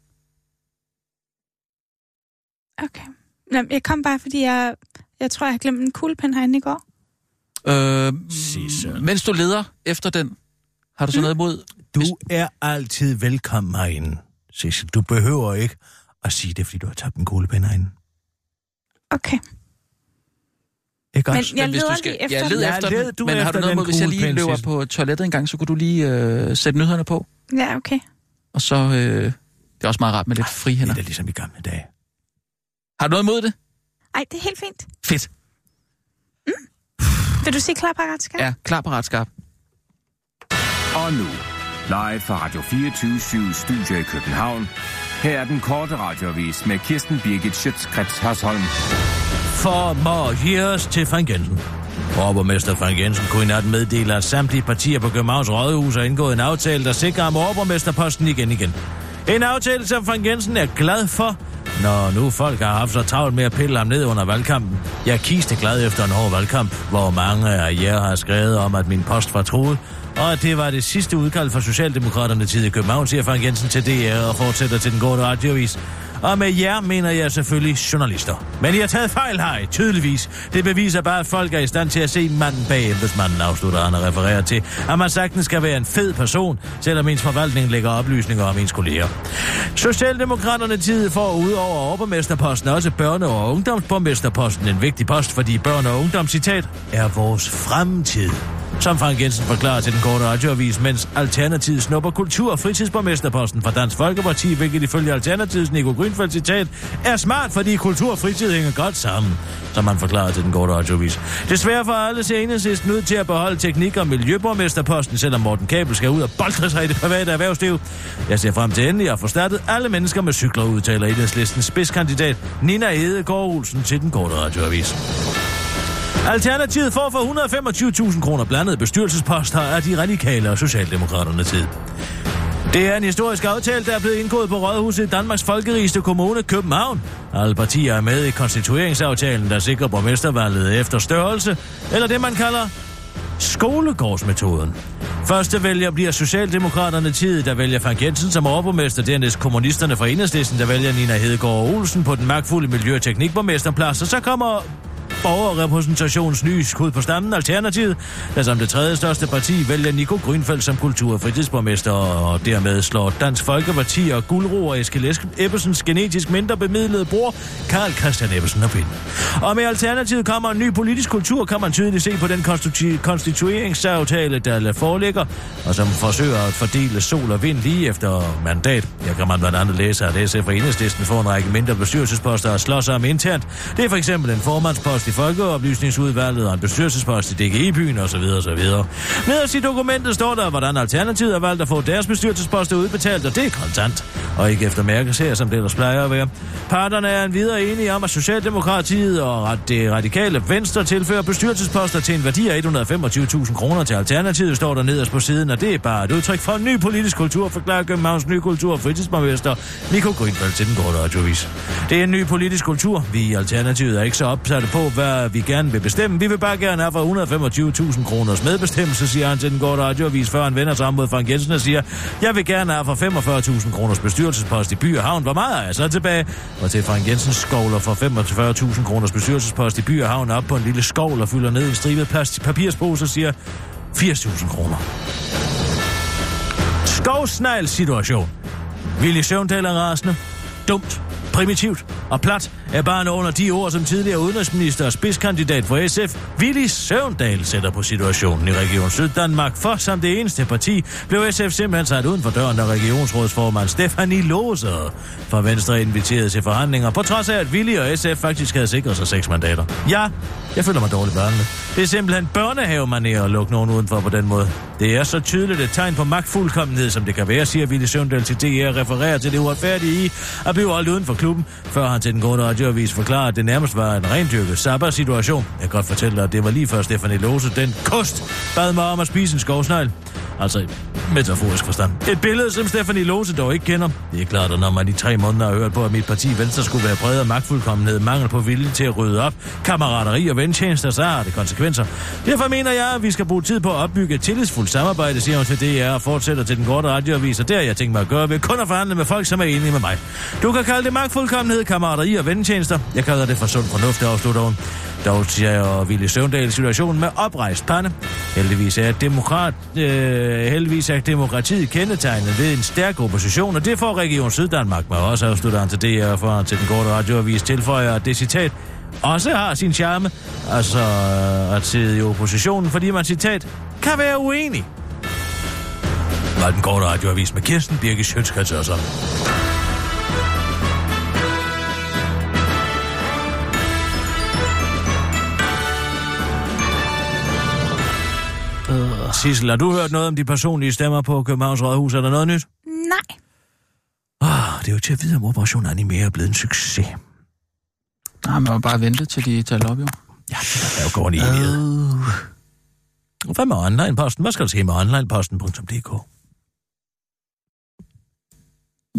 Okay. Nå, jeg kom bare, fordi jeg... Jeg tror, jeg har glemt en kuglepen herinde i går. Øh, Sissel. mens du leder efter den, har du så noget imod? Du er altid velkommen herinde, Sissel. Du behøver ikke at sige det, fordi du har tabt en kuglepen herinde. Okay. Ikke Men også? jeg hvis leder du skal, lige efter jeg den. leder Ja, efter led den. du Men har du efter noget imod, hvis jeg lige løber Sissel? på toilettet en gang, så kunne du lige øh, sætte nyhederne på. Ja, okay. Og så, øh, det er også meget rart med lidt Det frihænder. er da ligesom i gamle dage. Har du noget imod det? Ej, det er helt fint. Fedt. Vil du sige klar, parat, skat? Ja, klar, parat, skarp. Og nu, live fra Radio 24 Studio i København. Her er den korte radiovis med Kirsten Birgit Schøtzgrads Hasholm. For more years til Frank Jensen. Overborgmester Frank Jensen kunne i nat meddele, at samtlige partier på Københavns Rådhus har indgået en aftale, der sikrer ham overborgmesterposten igen igen. En aftale, som Frank Jensen er glad for, når nu folk har haft så travlt med at pille ham ned under valgkampen. Jeg kiste glad efter en hård valgkamp, hvor mange af jer har skrevet om, at min post var truet, og at det var det sidste udkald fra Socialdemokraterne tid i København, siger Frank Jensen til DR og fortsætter til den gode radiovis. Og med jer mener jeg selvfølgelig journalister. Men I har taget fejl her, tydeligvis. Det beviser bare, at folk er i stand til at se manden bag embedsmanden, afslutter han og refererer til, at man sagtens skal være en fed person, selvom ens forvaltning lægger oplysninger om ens kolleger. Socialdemokraterne tid for ud over overborgmesterposten også børne- og ungdomsborgmesterposten en vigtig post, fordi børne- og ungdomscitat er vores fremtid. Som Frank Jensen forklarer til den korte radioavis, mens Alternativet snupper kultur- og fritidsborgmesterposten fra Dansk Folkeparti, hvilket ifølge Alternativets Nico Grønfeldt citat, er smart, fordi kultur og fritid hænger godt sammen, som han forklarer til den korte radioavis. Desværre for alle ser enhedslisten ud til at beholde teknik- og miljøborgmesterposten, selvom Morten Kabel skal ud og boldre sig i det private erhvervsliv. Jeg ser frem til endelig at få startet alle mennesker med cykler, udtaler enhedslistens spidskandidat Nina Edegaard Olsen til den korte radioavis. Alternativet får for 125.000 kroner blandet bestyrelsesposter af de radikale og socialdemokraterne tid. Det er en historisk aftale, der er blevet indgået på Rådhuset i Danmarks folkerigeste kommune, København. Alle partier er med i konstitueringsaftalen, der sikrer borgmestervalget efter størrelse, eller det man kalder skolegårdsmetoden. Første vælger bliver Socialdemokraterne tid, der vælger Frank Jensen som overborgmester, dernæst kommunisterne fra Enhedslisten, der vælger Nina Hedegaard Olsen på den magtfulde miljø- og teknikborgmesterplads, og så kommer borgerrepræsentations nye skud på stammen, Alternativet, der som det tredje største parti vælger Nico Grønfeldt som kultur- og fritidsborgmester, og dermed slår Dansk Folkeparti og Guldro og Eskild Ebbesens genetisk mindre bemidlede bror, Karl Christian Ebbesen og Pind. Og med Alternativet kommer en ny politisk kultur, kan man tydeligt se på den konstitu- konstitueringsaftale, der foreligger, og som forsøger at fordele sol og vind lige efter mandat. Jeg kan man blandt andet læse, at SF og Enhedslisten får en række mindre bestyrelsesposter at slås om internt. Det er for eksempel en formandspost i Folkeoplysningsudvalget og en bestyrelsespost i DGI-byen osv. osv. Nederst i dokumentet står der, hvordan Alternativet har valgt at få deres bestyrelsesposter udbetalt, og det er kontant, og ikke efter mærkes her, som det ellers plejer at være. Parterne er videre enige om, at Socialdemokratiet og det radikale Venstre tilfører bestyrelsesposter til en værdi af 125.000 kroner til Alternativet, står der nederst på siden, og det er bare et udtryk for en ny politisk kultur, forklarer Københavns ny kultur- og fritidsborgmester Nico Grønfeldt til den korte radiovis. Det er en ny politisk kultur. Vi i Alternativet er ikke så opsatte på, hvad vi gerne vil bestemme. Vi vil bare gerne have for 125.000 kroners medbestemmelse, siger han til den korte radioavis, før han vender sig om mod Frank Jensen og siger, jeg vil gerne have for 45.000 kroners bestyrelsespost i by og havn. Hvor meget er jeg så tilbage? Og til Frank Jensen skovler for 45.000 kroners bestyrelsespost i by og havn op på en lille skovl og fylder ned i en stribet papirspose og siger 80.000 kroner. Skovsnegl situation. Willy Søvndal er rasende. Dumt, primitivt og plat er bare nogle af de ord, som tidligere udenrigsminister og spidskandidat for SF, Willy Søvndal, sætter på situationen i Region Syddanmark. For som det eneste parti blev SF simpelthen sat uden for døren, da regionsrådsformand Stefanie Lose fra Venstre inviterede til forhandlinger, på trods af, at Willy og SF faktisk havde sikret sig seks mandater. Ja, jeg føler mig dårligt børnene. Det er simpelthen børnehavemanér at lukke nogen udenfor på den måde. Det er så tydeligt et tegn på magtfuldkommenhed, som det kan være, siger Willy Søvndal til DR, refererer til det uretfærdige i at blive holdt uden for klubben, før han til den korte radioavis forklarer, at det nærmest var en rendyrket sabber-situation. Jeg kan godt fortælle dig, at det var lige før Stefanie Lose, den kost, bad mig om at spise en skovsnegl. Altså i metaforisk forstand. Et billede, som Stefanie Lose dog ikke kender. Det er klart, at når man i tre måneder har hørt på, at mit parti Venstre skulle være præget af magtfuldkommenhed, mangel på vilje til at rydde op, kammerateri og ventjenester, så har det konsekvenser. Derfor mener jeg, at vi skal bruge tid på at opbygge et tillidsfuldt samarbejde, siger hun til DR og fortsætter til den korte radioavis, og det har jeg tænkt mig at gøre ved kun at forhandle med folk, som er enige med mig. Du kan kalde det magtfuldkommenhed, kammerateri og vendetjenester. Jeg kalder det for sund fornuft, afslutter hun. Dog siger Ville Søvndal situationen med oprejst pande. Heldigvis er, demokrat, øh, heldigvis er demokratiet kendetegnet ved en stærk opposition, og det får Region Syddanmark med også afslutter han til DR for til den korte radioavis tilføjer, at det citat også har sin charme, altså øh, at sidde i oppositionen, fordi man citat kan være uenig. Var den korte radioavis med Kirsten Birke Sjøtskrets og sådan. Sissel, har du hørt noget om de personlige stemmer på Københavns Rådhus? Er der noget nyt? Nej. Oh, det er jo til at vide, om Operation Anime er blevet en succes. Nej, man må bare vente til de taler op, jo. Ja, det er jo går en evighed. Uh. Hvad med onlineposten? Hvad skal der ske med onlineposten.dk?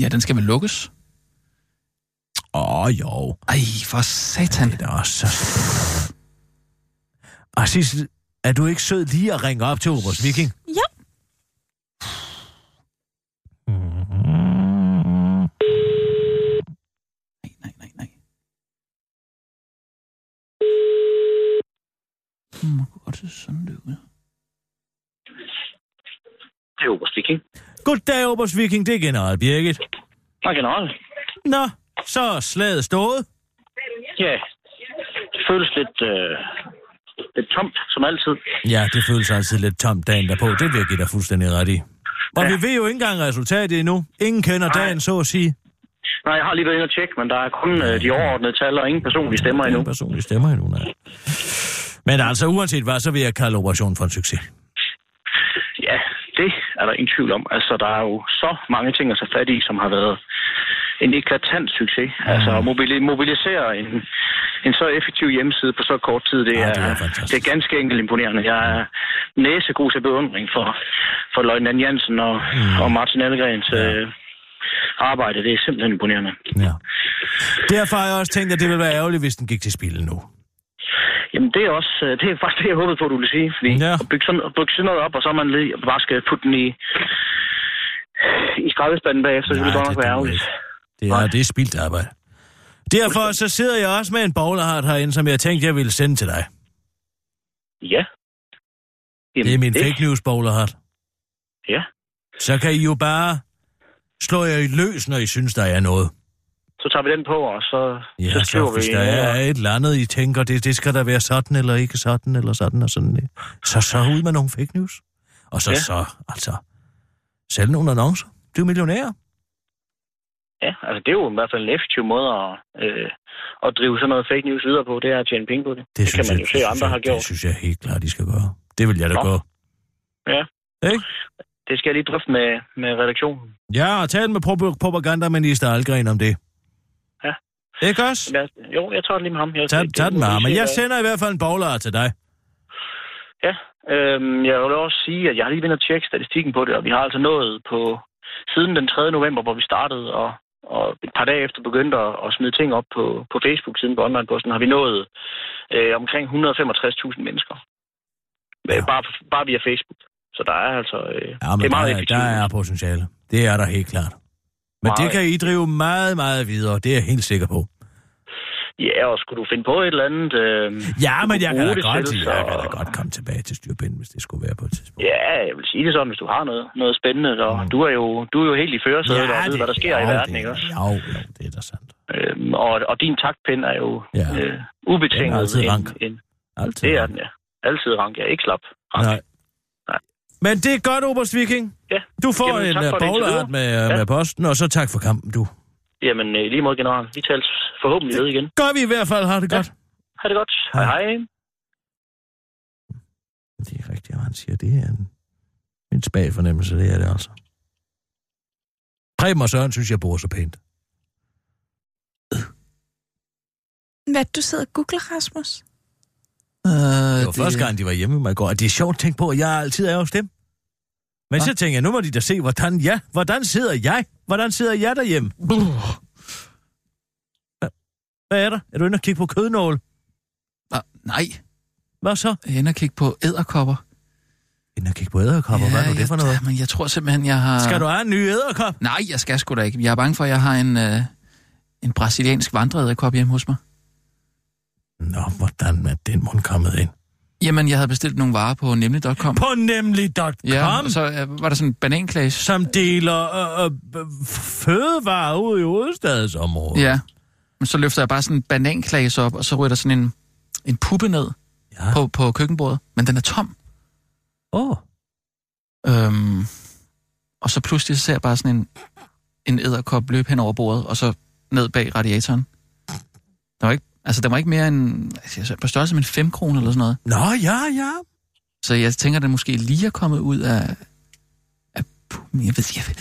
Ja, den skal vel lukkes? Åh, oh, jo. Ej, for satan. Det er da også så... Og Sissel, er du ikke sød lige at ringe op til Oberst Viking? Jo. Nej, nej, nej, nej. Man kunne godt se sådan det ud. Det er Oberst Viking. Goddag, Oberst Viking. Det er general Birgit. Hej, general. Nå, så er slaget stået. Ja, det føles lidt, øh, lidt tomt, som altid. Ja, det føles altid lidt tomt dagen derpå. Det vil jeg give dig fuldstændig ret i. Og Ja. vi ved jo ikke engang resultatet endnu. Ingen kender Nej. dagen, så at sige. Nej, jeg har lige været inde og tjekke, men der er kun øh, de overordnede tal og ingen personlige stemmer endnu. Ingen personlige stemmer endnu, nej. Men altså, uanset hvad, så vil jeg kalde operationen for en succes. Ja, det er der ingen tvivl om. Altså, der er jo så mange ting at tage fat i, som har været en eklatant succes. Altså, at mobili- mobilisere en, en så effektiv hjemmeside på så kort tid, det, Ja, er, det er fantastisk. det er ganske enkelt imponerende. Jeg er næsegod til beundring for, for Løjtnant Jensen og, mm. og Martin Ellegrens Ja. øh, arbejde. Det er simpelthen imponerende. Ja. Derfor har jeg også tænkt, at det ville være ærgerligt, hvis den gik til spil nu. Jamen, det er også, øh, det er faktisk det, jeg håbede på, du ville sige. Fordi Ja. at bygge sådan, at bygge sådan noget op, og så man lige bare skal putte den i, i skraldespanden bagefter, så Nej, ville det godt nok være ærgerligt. Det er, det er spildt arbejde. Derfor så sidder jeg også med en bowlerhat herinde, som jeg tænkte, jeg ville sende til dig. Ja. Jamen, Det er min fake news bowlerhat. Ja. Så kan I jo bare slå jer i løs, når I synes, der er noget. Så tager vi den på, og så, Ja, så så, skriver hvis vi... der ja, er et eller andet, I tænker, det, det skal der være sådan, eller ikke sådan, eller sådan, og sådan. Så så ud med nogle fake news. Og så Ja. så, altså, sælg nogle annoncer. Du er millionær. Ja, altså det er jo i hvert fald en effektiv måde at, øh, at drive sådan noget fake news videre på, det er at tjene penge på det. Det, det kan man jo se, det andre synes har jeg, gjort. Det synes jeg helt klart, de skal gøre. Det vil jeg da Nå. gøre. Ja. Ikke? Det skal jeg lige drøfte med, med redaktionen. Ja, og tal med pro- propagandaminister Algren om det. Ja. Ikke også? Jeg, jo, jeg tager det lige med ham. Jeg, Tag, det- tag den med ham. Men jeg sender i hvert fald en bowler til dig. Ja, øhm, jeg vil også sige, at jeg har lige været og tjekke statistikken på det, og vi har altså nået på siden den 3. november, hvor vi startede, og, og et par dage efter begyndte at, at smide ting op på, på Facebook siden på Online Posten, har vi nået øh, omkring 165.000 mennesker. Ja. Bare, bare via Facebook. Så der er altså... Øh, Ja, det er meget der, effektivt. der er potentiale. Det er der helt klart. Men det Meget. kan I drive meget, meget videre. Det er jeg helt sikker på. Ja, og skulle du finde på et eller andet... Øh, Ja, men jeg kan, da godt, til, jeg så- kan da godt komme tilbage til styrpinden, hvis det skulle være på et tidspunkt. Ja, jeg vil sige det sådan, hvis du har noget, noget spændende, og Mm. du er jo, du er jo helt i førersædet og ved, hvad der sker jo, i verden, det, ikke også? Jo, jo, det er da sandt. Øhm, og, og din taktpind er jo Ja. ja. øh, ubetinget. Den er altid en- rank. En, Altid. det er den, ja. Altid rank, ja. Ikke slap. Rank. Nej. Nej. Men det er godt, Oberst Viking. Ja. Du får Jamen, en det bowlerart med, Ja. med posten, og så tak for kampen, du. Jamen, øh, lige mod general. Vi tales forhåbentlig ved igen. Gør vi i hvert fald. Har det Ja. godt. Ha' det godt. Hej Hej. hej. Det er rigtigt, han siger. Det er en, en spag fornemmelse, det er det altså. Preben og Søren synes, jeg bor så pænt. Hvad du sidder og googler, Rasmus? Øh, Det var det... første gang, de var hjemme med mig i går. Og det er sjovt at tænke på, at jeg altid er hos dem. Men Hva? så tænker jeg, nu må de da se, hvordan, ja, hvordan sidder jeg? Hvordan sidder jeg derhjemme? Hvad er der? Er du inde og kigge på kødnål? Ah, nej, Hvad så? jeg er inde og kigge på æderkopper. Inde og kigge på æderkopper. Hvad er det for noget? Jeg, men jeg tror simpelthen, jeg har... Skal du have en ny æderkop? Nej, jeg skal sgu da ikke. Jeg er bange for, at jeg har en, øh, en brasiliansk vandreæderkop hjemme hos mig. Nå, hvordan er den mund kommet ind? Jamen, jeg havde bestilt nogle varer på nemlig.com. På nemlig.com, Ja, og så øh, var der sådan en bananklasse. som deler øh, øh, fødevarer ud i hovedstadsområdet. Ja. Men så løfter jeg bare sådan en bananklasse op, og så ryger der sådan en, en puppe ned Ja. på, på køkkenbordet. Men den er tom. Åh, oh, Øhm, og så pludselig så ser jeg bare sådan en, en æderkop løbe hen over bordet, og så ned bag radiatoren. Der var ikke, altså, der var ikke mere end altså, på størrelse med en 5 kroner eller sådan noget. Nå, ja, ja. Så jeg tænker, den måske lige er kommet ud af... af jeg ved, jeg ved.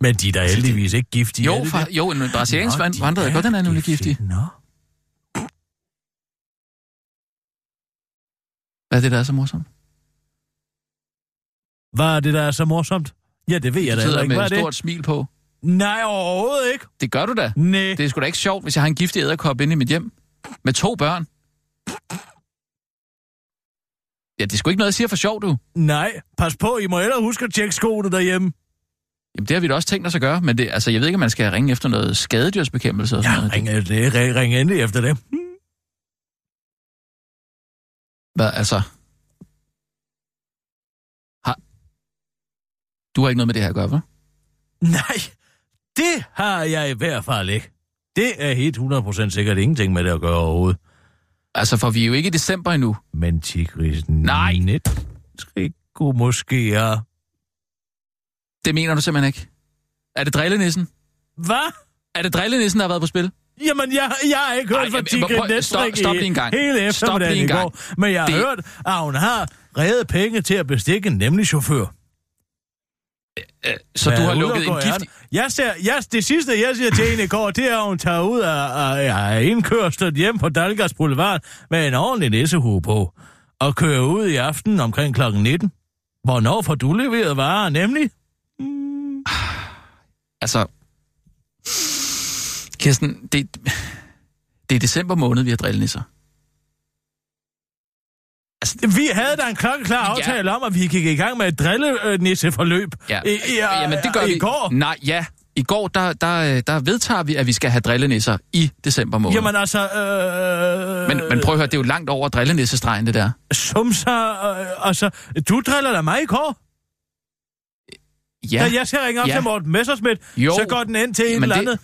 Men de er da heldigvis ikke giftige. Jo, det? jo, en brasiliansk Nå, vand, de vandrede godt, den er nemlig giftig. Nå. Hvad er det, der er så morsomt? Hvad er det, der er så morsomt? Ja, det ved jeg Du da sidder heller ikke. med Hvad et er det? stort smil på. Nej, overhovedet ikke. Det gør du da. Nej. Det er sgu da ikke sjovt, hvis jeg har en giftig æderkop inde i mit hjem. Med to børn. Ja, det er sgu ikke noget, jeg siger for sjov, du. Nej, pas på, I må hellere huske at tjekke skoene derhjemme. Jamen, det har vi da også tænkt os at gøre, men det, altså, jeg ved ikke, om man skal ringe efter noget skadedyrsbekæmpelse og sådan Ja, noget. ring, det, ring, ring endelig efter dem. Hvad, altså... Har... Du har ikke noget med det her at gøre, hva'? Nej, det har jeg i hvert fald ikke. Det er helt 100% sikkert ingenting med det at gøre overhovedet. Altså, for vi er jo ikke i december endnu. Men tigrisen... Nej. Net, måske er... Det mener du simpelthen ikke. Er det drillenissen? Hvad? Er det drillenissen, der har været på spil? Jamen, jeg, jeg har ikke hørt Ej, fra Tigre stop- stop lige en gang. hele eftermiddagen i går. Men jeg har Det- hørt, at hun har reddet penge til at bestikke en nemlig chauffør. Så Hvad du er har lukket en gift... Jeg ser, jeg, det sidste, jeg siger til hende i går, det er, at hun tager ud af, af, af hjem på Dalgas Boulevard med en ordentlig nissehue på og kører ud i aften omkring klokken 19. Hvornår får du leveret varer, nemlig? Altså... Kirsten, det, det er december måned, vi har drillenisser. Altså, vi havde da en klokkeklar aftale ja. om, at vi gik i gang med et drille-nisse-forløb. Ja. I, i, Jamen, det gør i vi. går. Nej, ja. I går, der, der, der vedtager vi, at vi skal have drillenisser i december måned. Jamen altså... Øh, men, men prøv at høre, det er jo langt over drillenissestregen, det der. Sumsa, øh, altså, du driller da mig i går. Ja. Da jeg skal ringe op ja. til Morten Messersmith, Jo, så går den ind til en men eller det- andet.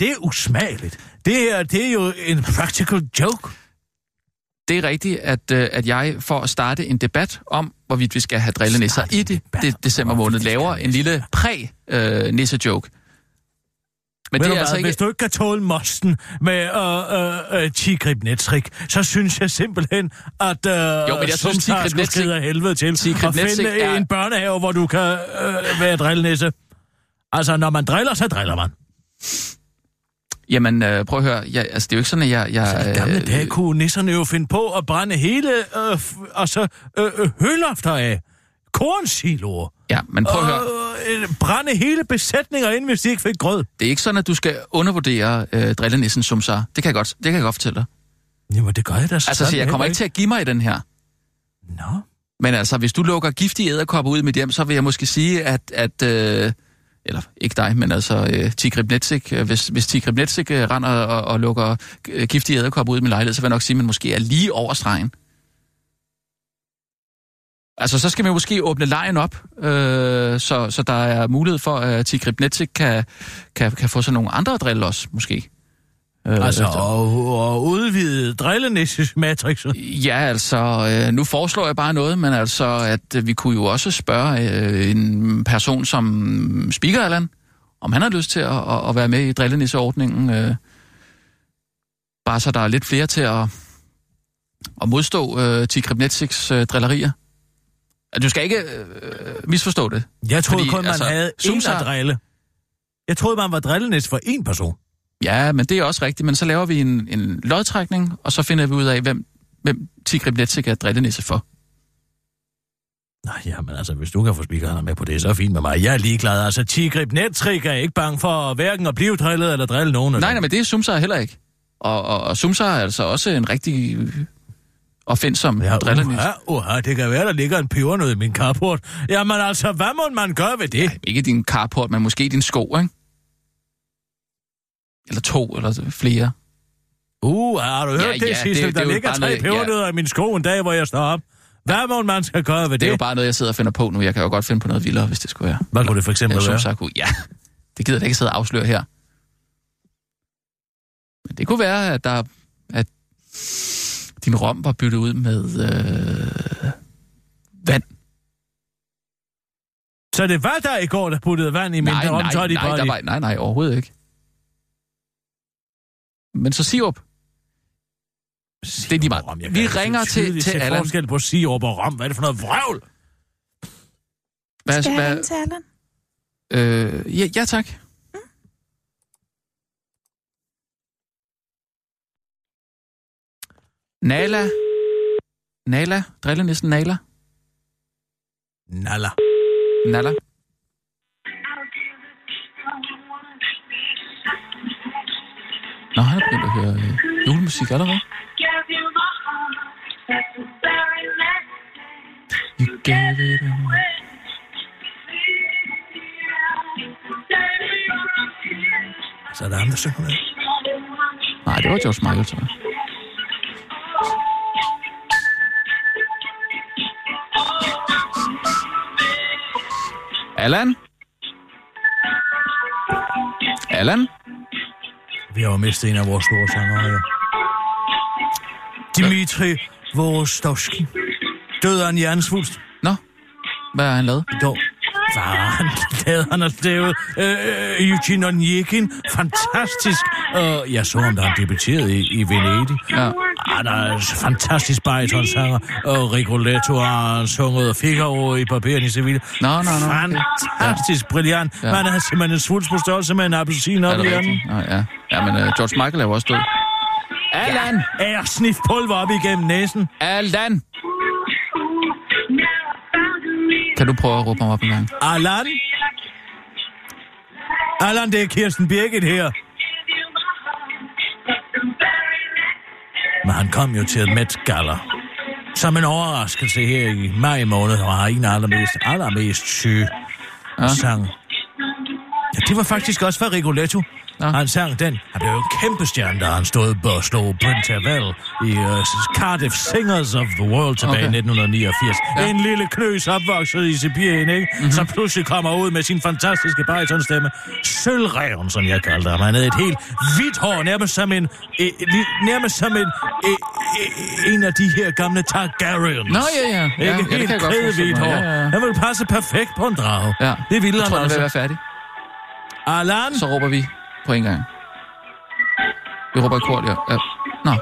Det er usmageligt. Det er, det er jo en practical joke. Det er rigtigt, at, øh, at jeg for at starte en debat om, hvorvidt vi skal have drillenisser i det, det december måned, laver en lille præ-nisse-joke. Men Ved det er altså hvad, ikke... Hvis du ikke kan tåle mosten med øh, øh, øh, Tigrib Netrik, så synes jeg simpelthen, at øh, Jo, men jeg synes, Sumsa Tigrid skulle helvede til Tigrid og finde Netsik er- en børnehave, hvor du kan øh, være drillenisse. Altså, når man driller, så driller man. Jamen, øh, prøv at høre. Jeg, altså, det er jo ikke sådan, at jeg... jeg Så i gamle øh, dage kunne nisserne jo finde på at brænde hele øh, altså, øh, øh, hølofter af. Kornsiloer. Ja, men prøv at høre. Øh, brænde hele besætninger ind, hvis de ikke fik grød. Det er ikke sådan, at du skal undervurdere øh, drillenissen som så. Det kan jeg godt, det kan jeg godt fortælle dig. Jamen, det gør jeg da Altså, så jeg kommer ikke til at give mig i den her. Nå. Men altså, hvis du lukker giftige æderkopper ud i mit hjem, så vil jeg måske sige, at... at øh, eller ikke dig, men altså øh, Tigrib Netsik. Øh, hvis, hvis Tigrib Netsik øh, render og, og lukker øh, giftige æderkopper ud i min lejlighed, så vil jeg nok sige, at man måske er lige over stregen. Altså, så skal man måske åbne lejen op, øh, så, så der er mulighed for, at Tigrib Netsik kan, kan, kan få sådan nogle andre driller også, måske. Øh, Altså, efter- og, og udvide drillenisses-matrixet. Ja, altså, øh, nu foreslår jeg bare noget, men altså, at øh, vi kunne jo også spørge øh, en person som Speaker Allan, om han har lyst til at, at, at være med i drillenisseordningen. Øh, bare så der er lidt flere til at, at modstå øh, Tigrib Netsiks øh, drillerier. At Du skal ikke øh, misforstå det. Jeg troede Fordi, kun, man altså, havde en at drille. Jeg troede, man var drillenis for én person. Ja, men det er også rigtigt. Men så laver vi en, en lodtrækning, og så finder vi ud af, hvem, hvem Tigrib Netsik er drillenisse for. Nej, jamen altså, hvis du kan få speakerne med på det, så er fint med mig. Jeg er ligeglad. Altså, Tigrib Netrik er ikke bange for hverken at blive drillet eller drille nogen. Nej, nej, men det er Sumsa heller ikke. Og, og, og Sumsa er altså også en rigtig offensom Ja, ja, drillernis. uha, uha, det kan være, der ligger en pebernød i min carport. Jamen altså, hvad må man gøre ved det? Ikke din carport, men måske din sko, ikke? Eller to, eller flere. Uh, har du hørt Ja, det, ja, Sissel? det- Der det er ligger tre noget- ja. pebernødder i min sko en dag, hvor jeg står op. Hvad må man skal gøre ved Det det? er jo bare noget, jeg sidder og finder på nu. Jeg kan jo godt finde på noget vildere, hvis det skulle være. Hvad kunne det for eksempel være? Kunne, ja, det gider jeg ikke sidde og afsløre her. Men det kunne være, at der at din rom var byttet ud med øh, vand. Så det var der i går, der puttede vand i min nej, rom, nej, nej, der var, nej, nej, overhovedet ikke. Men så sirup. Det er lige meget. Rom, jeg Vi ringer til- tydeligt til se Allan. forskel på sirup og rom. Hvad er det for noget vrøvl? Hvad, Skal jeg hvad, ringe til Allan? øh, ja, ja, tak. Nala. Nala. Drillenissen Nala. Nalla. Nala. Nå, han er begyndt at høre øh, julemusik allerede. You gave it away. Så er der andre synger med. Nej, det var George Michael, tror jeg. Allan? Allan? Vi har jo mistet en af vores store sangere, jo. Dimitri Vorostovski. Døde af en hjernesvulst. Nå, hvad har han lavet? Hvad har han lavet? Han har lavet øh, Eugene Onyekin. Fantastisk. Og jeg så ham, da han debuterede i, i Venedig. Ja. Han er en fantastisk baritonsanger. Og Rigoletto har sunget Figaro i Barberen i Sevilla. Nå, nå, nå. Fantastisk brilliant. Ja. Ja. Man havde simpelthen en svulst på størrelse med en appelsin op i hjernen. ja. Ja, men uh, George Michael er jo også død. Allan! Er snif pulver op igennem næsen. Allan! Kan du prøve at råbe ham op en gang? Allan? Allan, det er Kirsten Birgit her. Men han kom jo til et Met Gala. Som en overraskelse her i maj måned, og har en allermest, allermest syge Ja. ja. sang. Ja, det var faktisk også for Rigoletto. Ja. Han sang den. Han blev jo en kæmpe stjerne, da han stod og slog Brent Tervel i uh, Cardiff Singers of the World tilbage Okay. i 1989. Ja. En lille knøs opvokset i Sibirien, ikke? Mhm. Mm-hmm. Som pludselig kommer ud med sin fantastiske baritonstemme. Sølvreven, som jeg kalder ham. Han havde et helt hvidt hår, nærmest som en... Li- nærmest som en... Eh, eh, en af de her gamle Targaryens. Nå, ja, ja. Ja, Ikke ja, det helt mig. hår. Ja, ja, ja. Han ville passe perfekt på en drage. Ja. Det ville Jeg han tror, altså. være færdig. Allan? Så råber vi på en gang. Vi råber i kort, ja. ja. Nå.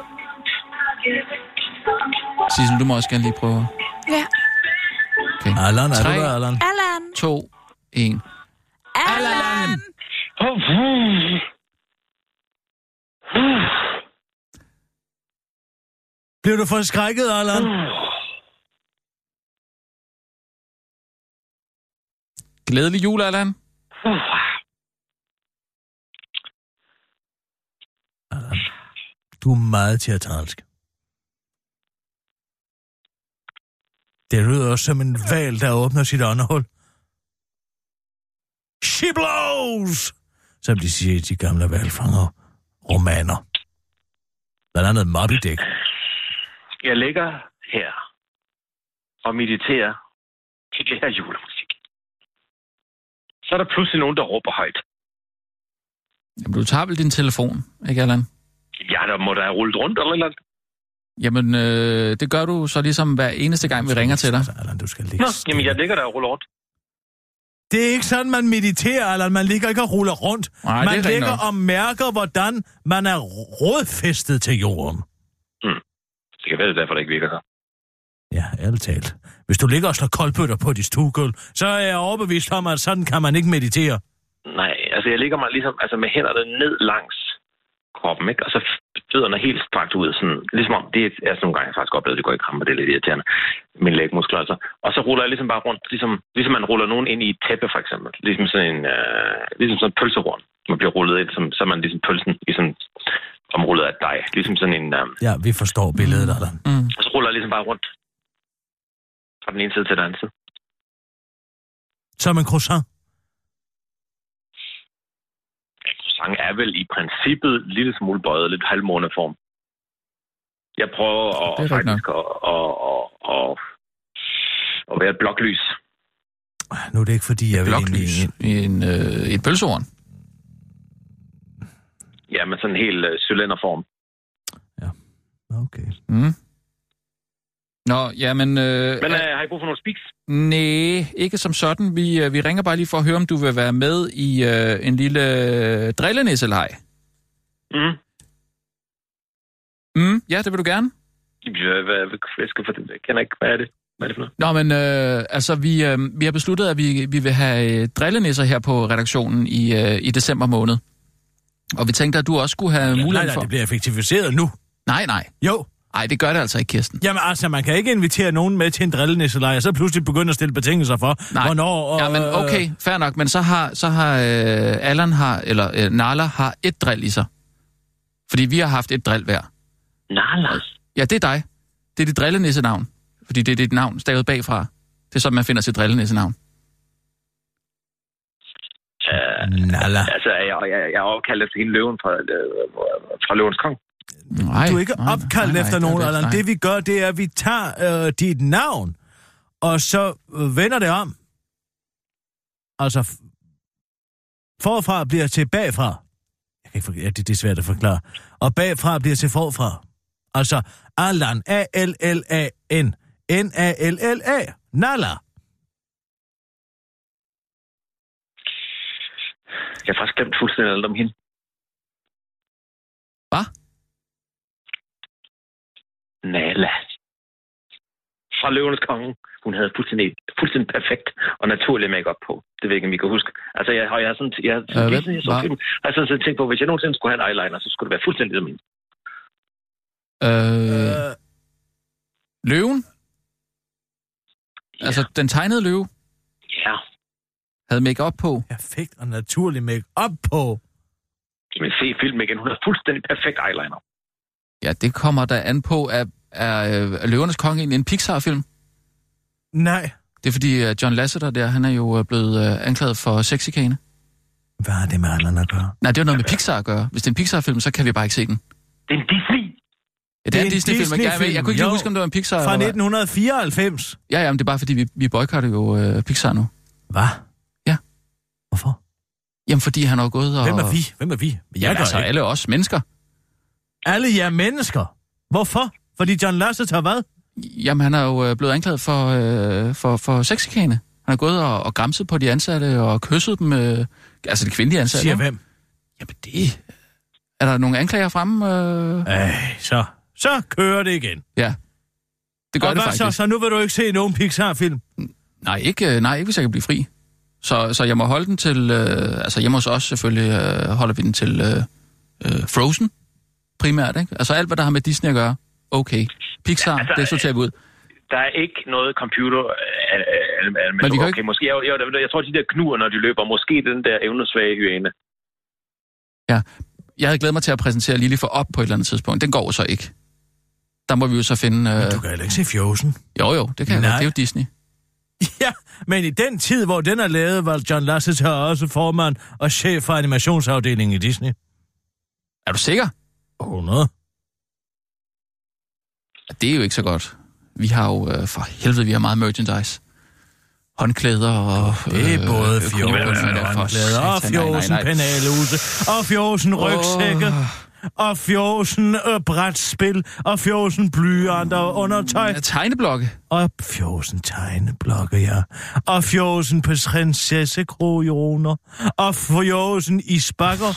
Sissel, du må også gerne lige prøve. Ja. Okay. Allan, er Tre. du der, Allan? Allan! To, en. Allan! Blev du forskrækket, Allan? Glædelig jul, Allan. Du er meget teatralsk. Det lyder også som en val, der åbner sit åndehul. She blows! Som de siger i de gamle valfanger romaner. Blandt andet Moby Dick. Jeg ligger her og mediterer til det her julemusik. Så er der pludselig nogen, der råber højt. Jamen, du tager vel din telefon, ikke, Allan? Ja, der må der have rullet rundt eller et eller andet. Jamen, øh, det gør du så ligesom hver eneste gang, vi ringer til dig. Altså, Allan, du skal ligge Nå, jamen jeg ligger der og ruller rundt. Det er ikke sådan, man mediterer, eller man ligger ikke og ruller rundt. Nej, det er man ligger og mærker, hvordan man er rodfæstet til jorden. Det kan være, det er derfor, det ikke virker så. Ja, ærligt talt. Hvis du ligger og slår koldbøtter på dit stuegulv, så er jeg overbevist om, at sådan kan man ikke meditere. Nej, altså jeg ligger mig ligesom altså med hænderne ned langs kroppen, ikke? Og så fødderne helt strakt ud, sådan, ligesom om, det er altså nogle gange jeg faktisk oplevet, det går i kramper, det er lidt irriterende, mine lægmuskler altså. Og så ruller jeg ligesom bare rundt, ligesom, ligesom man ruller nogen ind i et tæppe, for eksempel. Ligesom sådan en, øh, ligesom sådan en pølserund, man bliver rullet ind, som, så er man ligesom pølsen i sådan omrullet af dej. Ligesom sådan en, øh, Ja, vi forstår billedet, Allan. Mm. og så ruller jeg ligesom bare rundt fra den ene side til den anden side. Som en croissant. Sang er vel i princippet en lille smule bøjet, lidt halvmåneform. Jeg prøver Det er at, faktisk at, at, at, at, at være et bloklys. Nu er det ikke, fordi jeg vil Bloklys egentlig... i en, øh, et pølsehorn. Ja, med sådan en helt uh, cylinderform. Okay. Mm. Nå, jamen... Øh, Men uh, har I brug for nogle speaks? Nej, ikke som sådan. Vi, øh, vi ringer bare lige for at høre, om du vil være med i øh, en lille øh, drillenæsselej. Mm. Mm, ja, det vil du gerne. Hvad, hvad, jeg skal for det? Jeg kender ikke, hvad er det? Hvad er det for noget? Nå, men øh, altså, vi, øh, vi har besluttet, at vi, vi vil have øh, drillenæsser her på redaktionen i, øh, i december måned. Og vi tænkte, at du også skulle have Ja, nej, mulighed nej, for... det bliver effektiviseret nu. Nej, nej. Jo. Nej, det gør det altså ikke, Kirsten. Jamen altså, man kan ikke invitere nogen med til en drillenæsselejr, og så pludselig begynde at stille betingelser for, Nej. hvornår... Og, Ja, men okay, fair nok. Men så har, så har øh, Allan har, eller øh, Nala har et drill i sig. Fordi vi har haft et drill hver. Nala. Ja, det er dig. Det er dit drillenæssenavn. Fordi det er dit navn stavet bagfra. Det er sådan, man finder sit drillenæssenavn. Uh, Nala. altså, jeg, jeg, jeg er opkaldt efter hende løven fra, øh, fra løvens kong. Nej, Du er ikke nej, opkaldt nej, efter nej, nogen, det Allan. Det vi gør, det er, at vi tager øh, dit navn, og så øh, vender det om. Altså, forfra bliver til bagfra. Jeg kan ikke forklare, ja, det, det er svært at forklare. Og bagfra bliver til forfra. Altså, Allan, A-L-L-A-N, N-A-L-L-A, Nala. Jeg har faktisk glemt fuldstændig alt om hende. Hvad? Nala. Fra løvens konge. Hun havde fuldstændig, fuldstændig perfekt og naturlig makeup på. Det ved jeg ikke, om I kan huske. Altså, jeg, har- jeg har sådan, jeg, har- Øh, sådan, jeg så film, har jeg sådan set tænkt på, hvis jeg nogensinde skulle have en eyeliner, så skulle det være fuldstændig som hende. Øh, Øh, løven? Ja. Altså, den tegnede løve Ja. havde make op på. perfekt og naturlig make-up på. Men se filmen igen. Hun har fuldstændig perfekt eyeliner. Ja, det kommer der an på, at er, øh, er Løvernes Konge egentlig en Pixar-film? Nej. Det er fordi uh, John Lasseter der, han er jo øh, blevet uh, anklaget for sexikane. Hvad har det med Allan at gøre? Nej, det er jo noget med Pixar at gøre. Hvis det er en Pixar-film, så kan vi bare ikke se den. Det er en Disney. Ja, det er en Disney-film. men Jeg, jeg, jeg kunne ikke lige jo. huske, om det var en Pixar. Fra eller hvad. 1994. Ja, ja, men det er bare fordi, vi, vi boykotter jo uh, Pixar nu. Hvad? Ja. Hvorfor? Jamen, fordi han har gået og... Hvem er vi? Hvem er vi? Jeg Ja, gør altså ikke. alle os mennesker. Alle jer mennesker. Hvorfor? Fordi John Lasseter har hvad? Jamen, han er jo øh, blevet anklaget for, øh, for, for sexikane. Han har gået og, og græmset på de ansatte og kysset dem, øh, altså de kvindelige ansatte. Siger hvem? Jamen, det... Er der nogle anklager fremme? Øh? Ej, så. Så kører det igen. Ja. Det gør og det faktisk. så? Så nu vil du ikke se nogen Pixar-film? Nej, ikke, øh, nej, ikke hvis jeg kan blive fri. Så, så jeg må holde den til... Øh, altså hjemme hos os selvfølgelig øh, holder vi den til øh, øh, Frozen primært. Ikke? Altså alt, hvad der har med Disney at gøre. Okay. Pixar, Altså, det sorterer vi ud. Der er ikke noget computer... Øh, øh, øh, øh, Men vi kan okay, måske, jeg, jeg, jeg, jeg tror, de der knuger, når de løber, måske den der evnesvage hyæne. Jeg havde glædet mig til at præsentere Lille for op på et eller andet tidspunkt. Den går jo så ikke. Der må vi jo så finde... Øh... Du kan heller ikke se Frozen. Jo, jo, det kan jeg Nej. godt. Det er jo Disney. Ja, men i den tid, hvor den er lavet, var John Lasseter også formand og chef for animationsafdelingen i Disney. Er du sikker? 100. Det er jo ikke så godt. Vi har jo, øh, for helvede, vi har meget merchandise. Håndklæder og... Det er både øh, fjosen håndklæder, og fjosen nej. penalhuse, og fjosen rygsække, og fjosen øh, brætspil, og fjosen blyanter og undertøj, Ja, Tegneblokke. og fjosen tegneblokke, ja. Og fjosen prinsessekrojoner, og fjosen isbakker,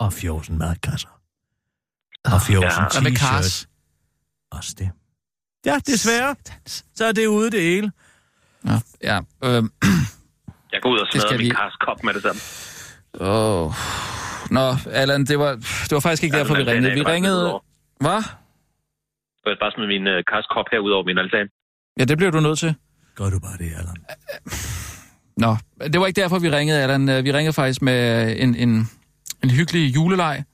og fjosen madkasser. Og fjosen Hvad med t-shirt. Cars? Også det. Ja, desværre. Så er det ude det hele. Ja, ja. Øh, Jeg går ud og smadrer min vi- Cars kop med det samme. åh. Nå, Allan, det var, det var faktisk ikke Ja, derfor, vi ringede. Vi ringede... Hvad? Jeg bare smide min uh, Cars kop her ud over min altan. Ja, det bliver du nødt til. Gør du bare det, Allan. Nå, det var ikke derfor, vi ringede, Allan. Øh, Vi ringede faktisk med en, en, en hyggelig juleleg.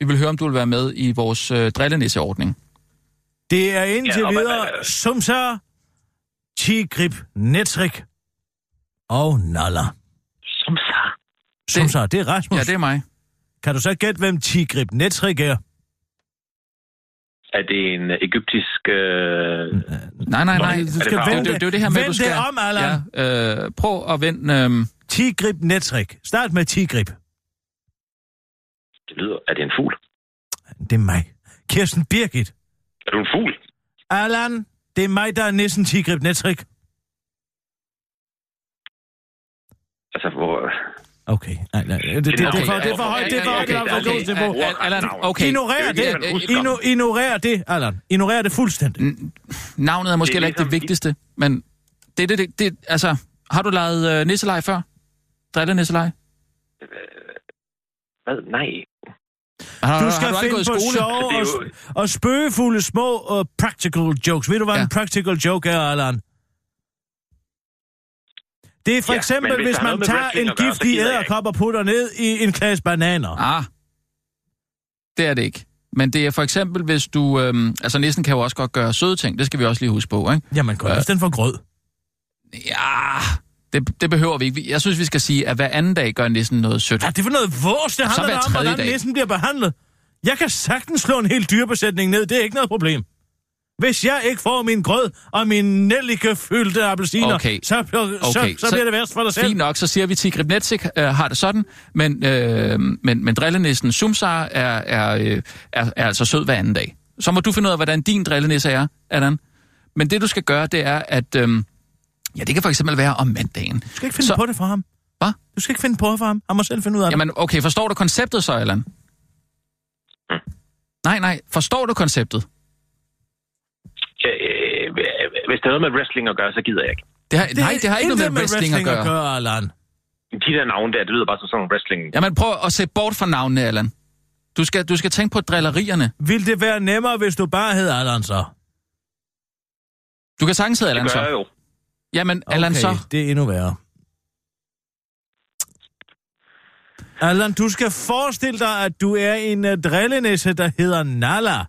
Vi vil høre, om du vil være med i vores øh, drillenisse-ordning. Det er indtil Ja, videre hvad- Sumsa, Tigrib, Netrik og Nalla. Som så. Sumsa, det er Rasmus. Ja, det er mig. Kan du så gætte, hvem Tigrib Netrik er? Er det en øh, egyptisk... Øh... Nej, nej, nej. Du det skal bare- Det, vende det, det, er jo det her med, Vend du skal... det om, Allan. Ja, øh, prøv at vende... Øh, Tigrib Netrik. Start med Tigrib. Det lyder... Er det en fugl? Det er mig. Kirsten Birgit. Er du en fugl? Allan, det er mig, der er næsten Tigrib Netrik. Altså, hvor... Okay, nej, nej. Det, det, det, det, er for, det er for højt, det er for højt, det er for højt niveau. Allan, okay. Ignorer Det. Igno, ignorer det, Allan. Ignorer det fuldstændig. Navnet er måske heller ikke det ligesom- vigtigste, men det, det, det, det, altså, har du lejet øh, nisselej før? Drille nisselej? Hvad? Nej. Har, Du skal har du finde på skole? sjove Det er og, og spøgefulde små uh, practical jokes. Ved du, hvad Ja. en practical joke er, Allan? Det er for Ja, eksempel, hvis hvis man tager en giftig æderkop og putter ned i en klasse bananer. Ah, det er det ikke. Men det er for eksempel, hvis du... Øhm, altså, næsten kan jo også godt gøre søde ting. Det skal vi også lige huske på, ikke? Jamen, godt, Ja. hvis den får grød. Ja, det, det behøver vi ikke. Jeg synes, vi skal sige, at hver anden dag gør næsten noget sødt. Ja, det er for noget vores. Det handler om, hvordan dag. næsten bliver behandlet. Jeg kan sagtens slå en hel dyrebesætning ned. Det er ikke noget problem. Hvis jeg ikke får min grød og min nellikefyldte appelsiner, Okay. så, så, Okay, så, så, bliver det værst for dig selv. Fint nok, så siger vi til Gribnetsik øh, har det sådan, men, øh, men, men drillenissen Sumsar er, er, øh, er, er altså sød hver anden dag. Så må du finde ud af, hvordan din drillenisse er, Allan. Men det, du skal gøre, det er, at... Øh, ja, det kan for eksempel være om mandagen. Du skal ikke finde Så- på det for ham. Hvad? Du skal ikke finde på det for ham. Han må selv finde ud af det. Jamen, okay, forstår du konceptet så, Allan? Nej, nej, forstår du konceptet? Øh, hvis det har noget med wrestling at gøre, så gider jeg ikke. Det har, nej, det har ikke noget intet med wrestling, at gøre. at gøre Allan. De der navne der, det lyder bare som sådan en wrestling. Jamen, prøv at se bort fra navnene, Allan. Du skal, du skal tænke på drillerierne. Vil det være nemmere, hvis du bare hed Allan så? Du kan sagtens hedde Allan Det gør så. jeg jo. Jamen, Allan så. det er endnu værre. Allan, du skal forestille dig, at du er en uh, drillenisse, der hedder Nalla,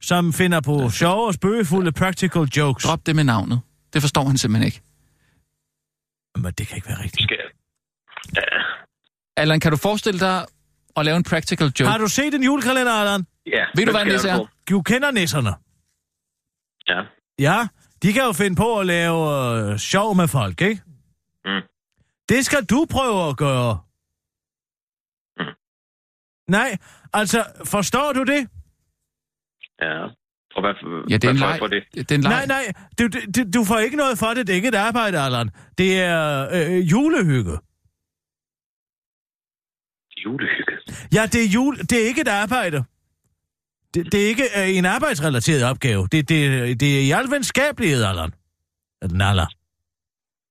som finder på sjove og spøgefulde practical jokes. Drop det med navnet. Det forstår han simpelthen ikke. Men det kan ikke være rigtigt. Skal... Ja, Allan, kan du forestille dig at lave en practical joke? Har du set en julekalender, Allan? ja. Ved du, den hvad en nisse er? Du kender nisserne. Ja. Ja, de kan jo finde på at lave øh, sjov med folk, ikke? Mm. Det skal du prøve at gøre. Mm. Nej, altså, forstår du det? Ja. Og hvad, Ja, det er en hvad jeg for det? Det er en leg. Nej, nej, du, du, du får ikke noget for det. Det er ikke et arbejde, Allan. Det er øh, julehygge. Julehygge. Ja, det er, jul, det er ikke et arbejde. Det, det er ikke øh, en arbejdsrelateret opgave. Det, det, det er i al venskabelighed, Allan. Naller.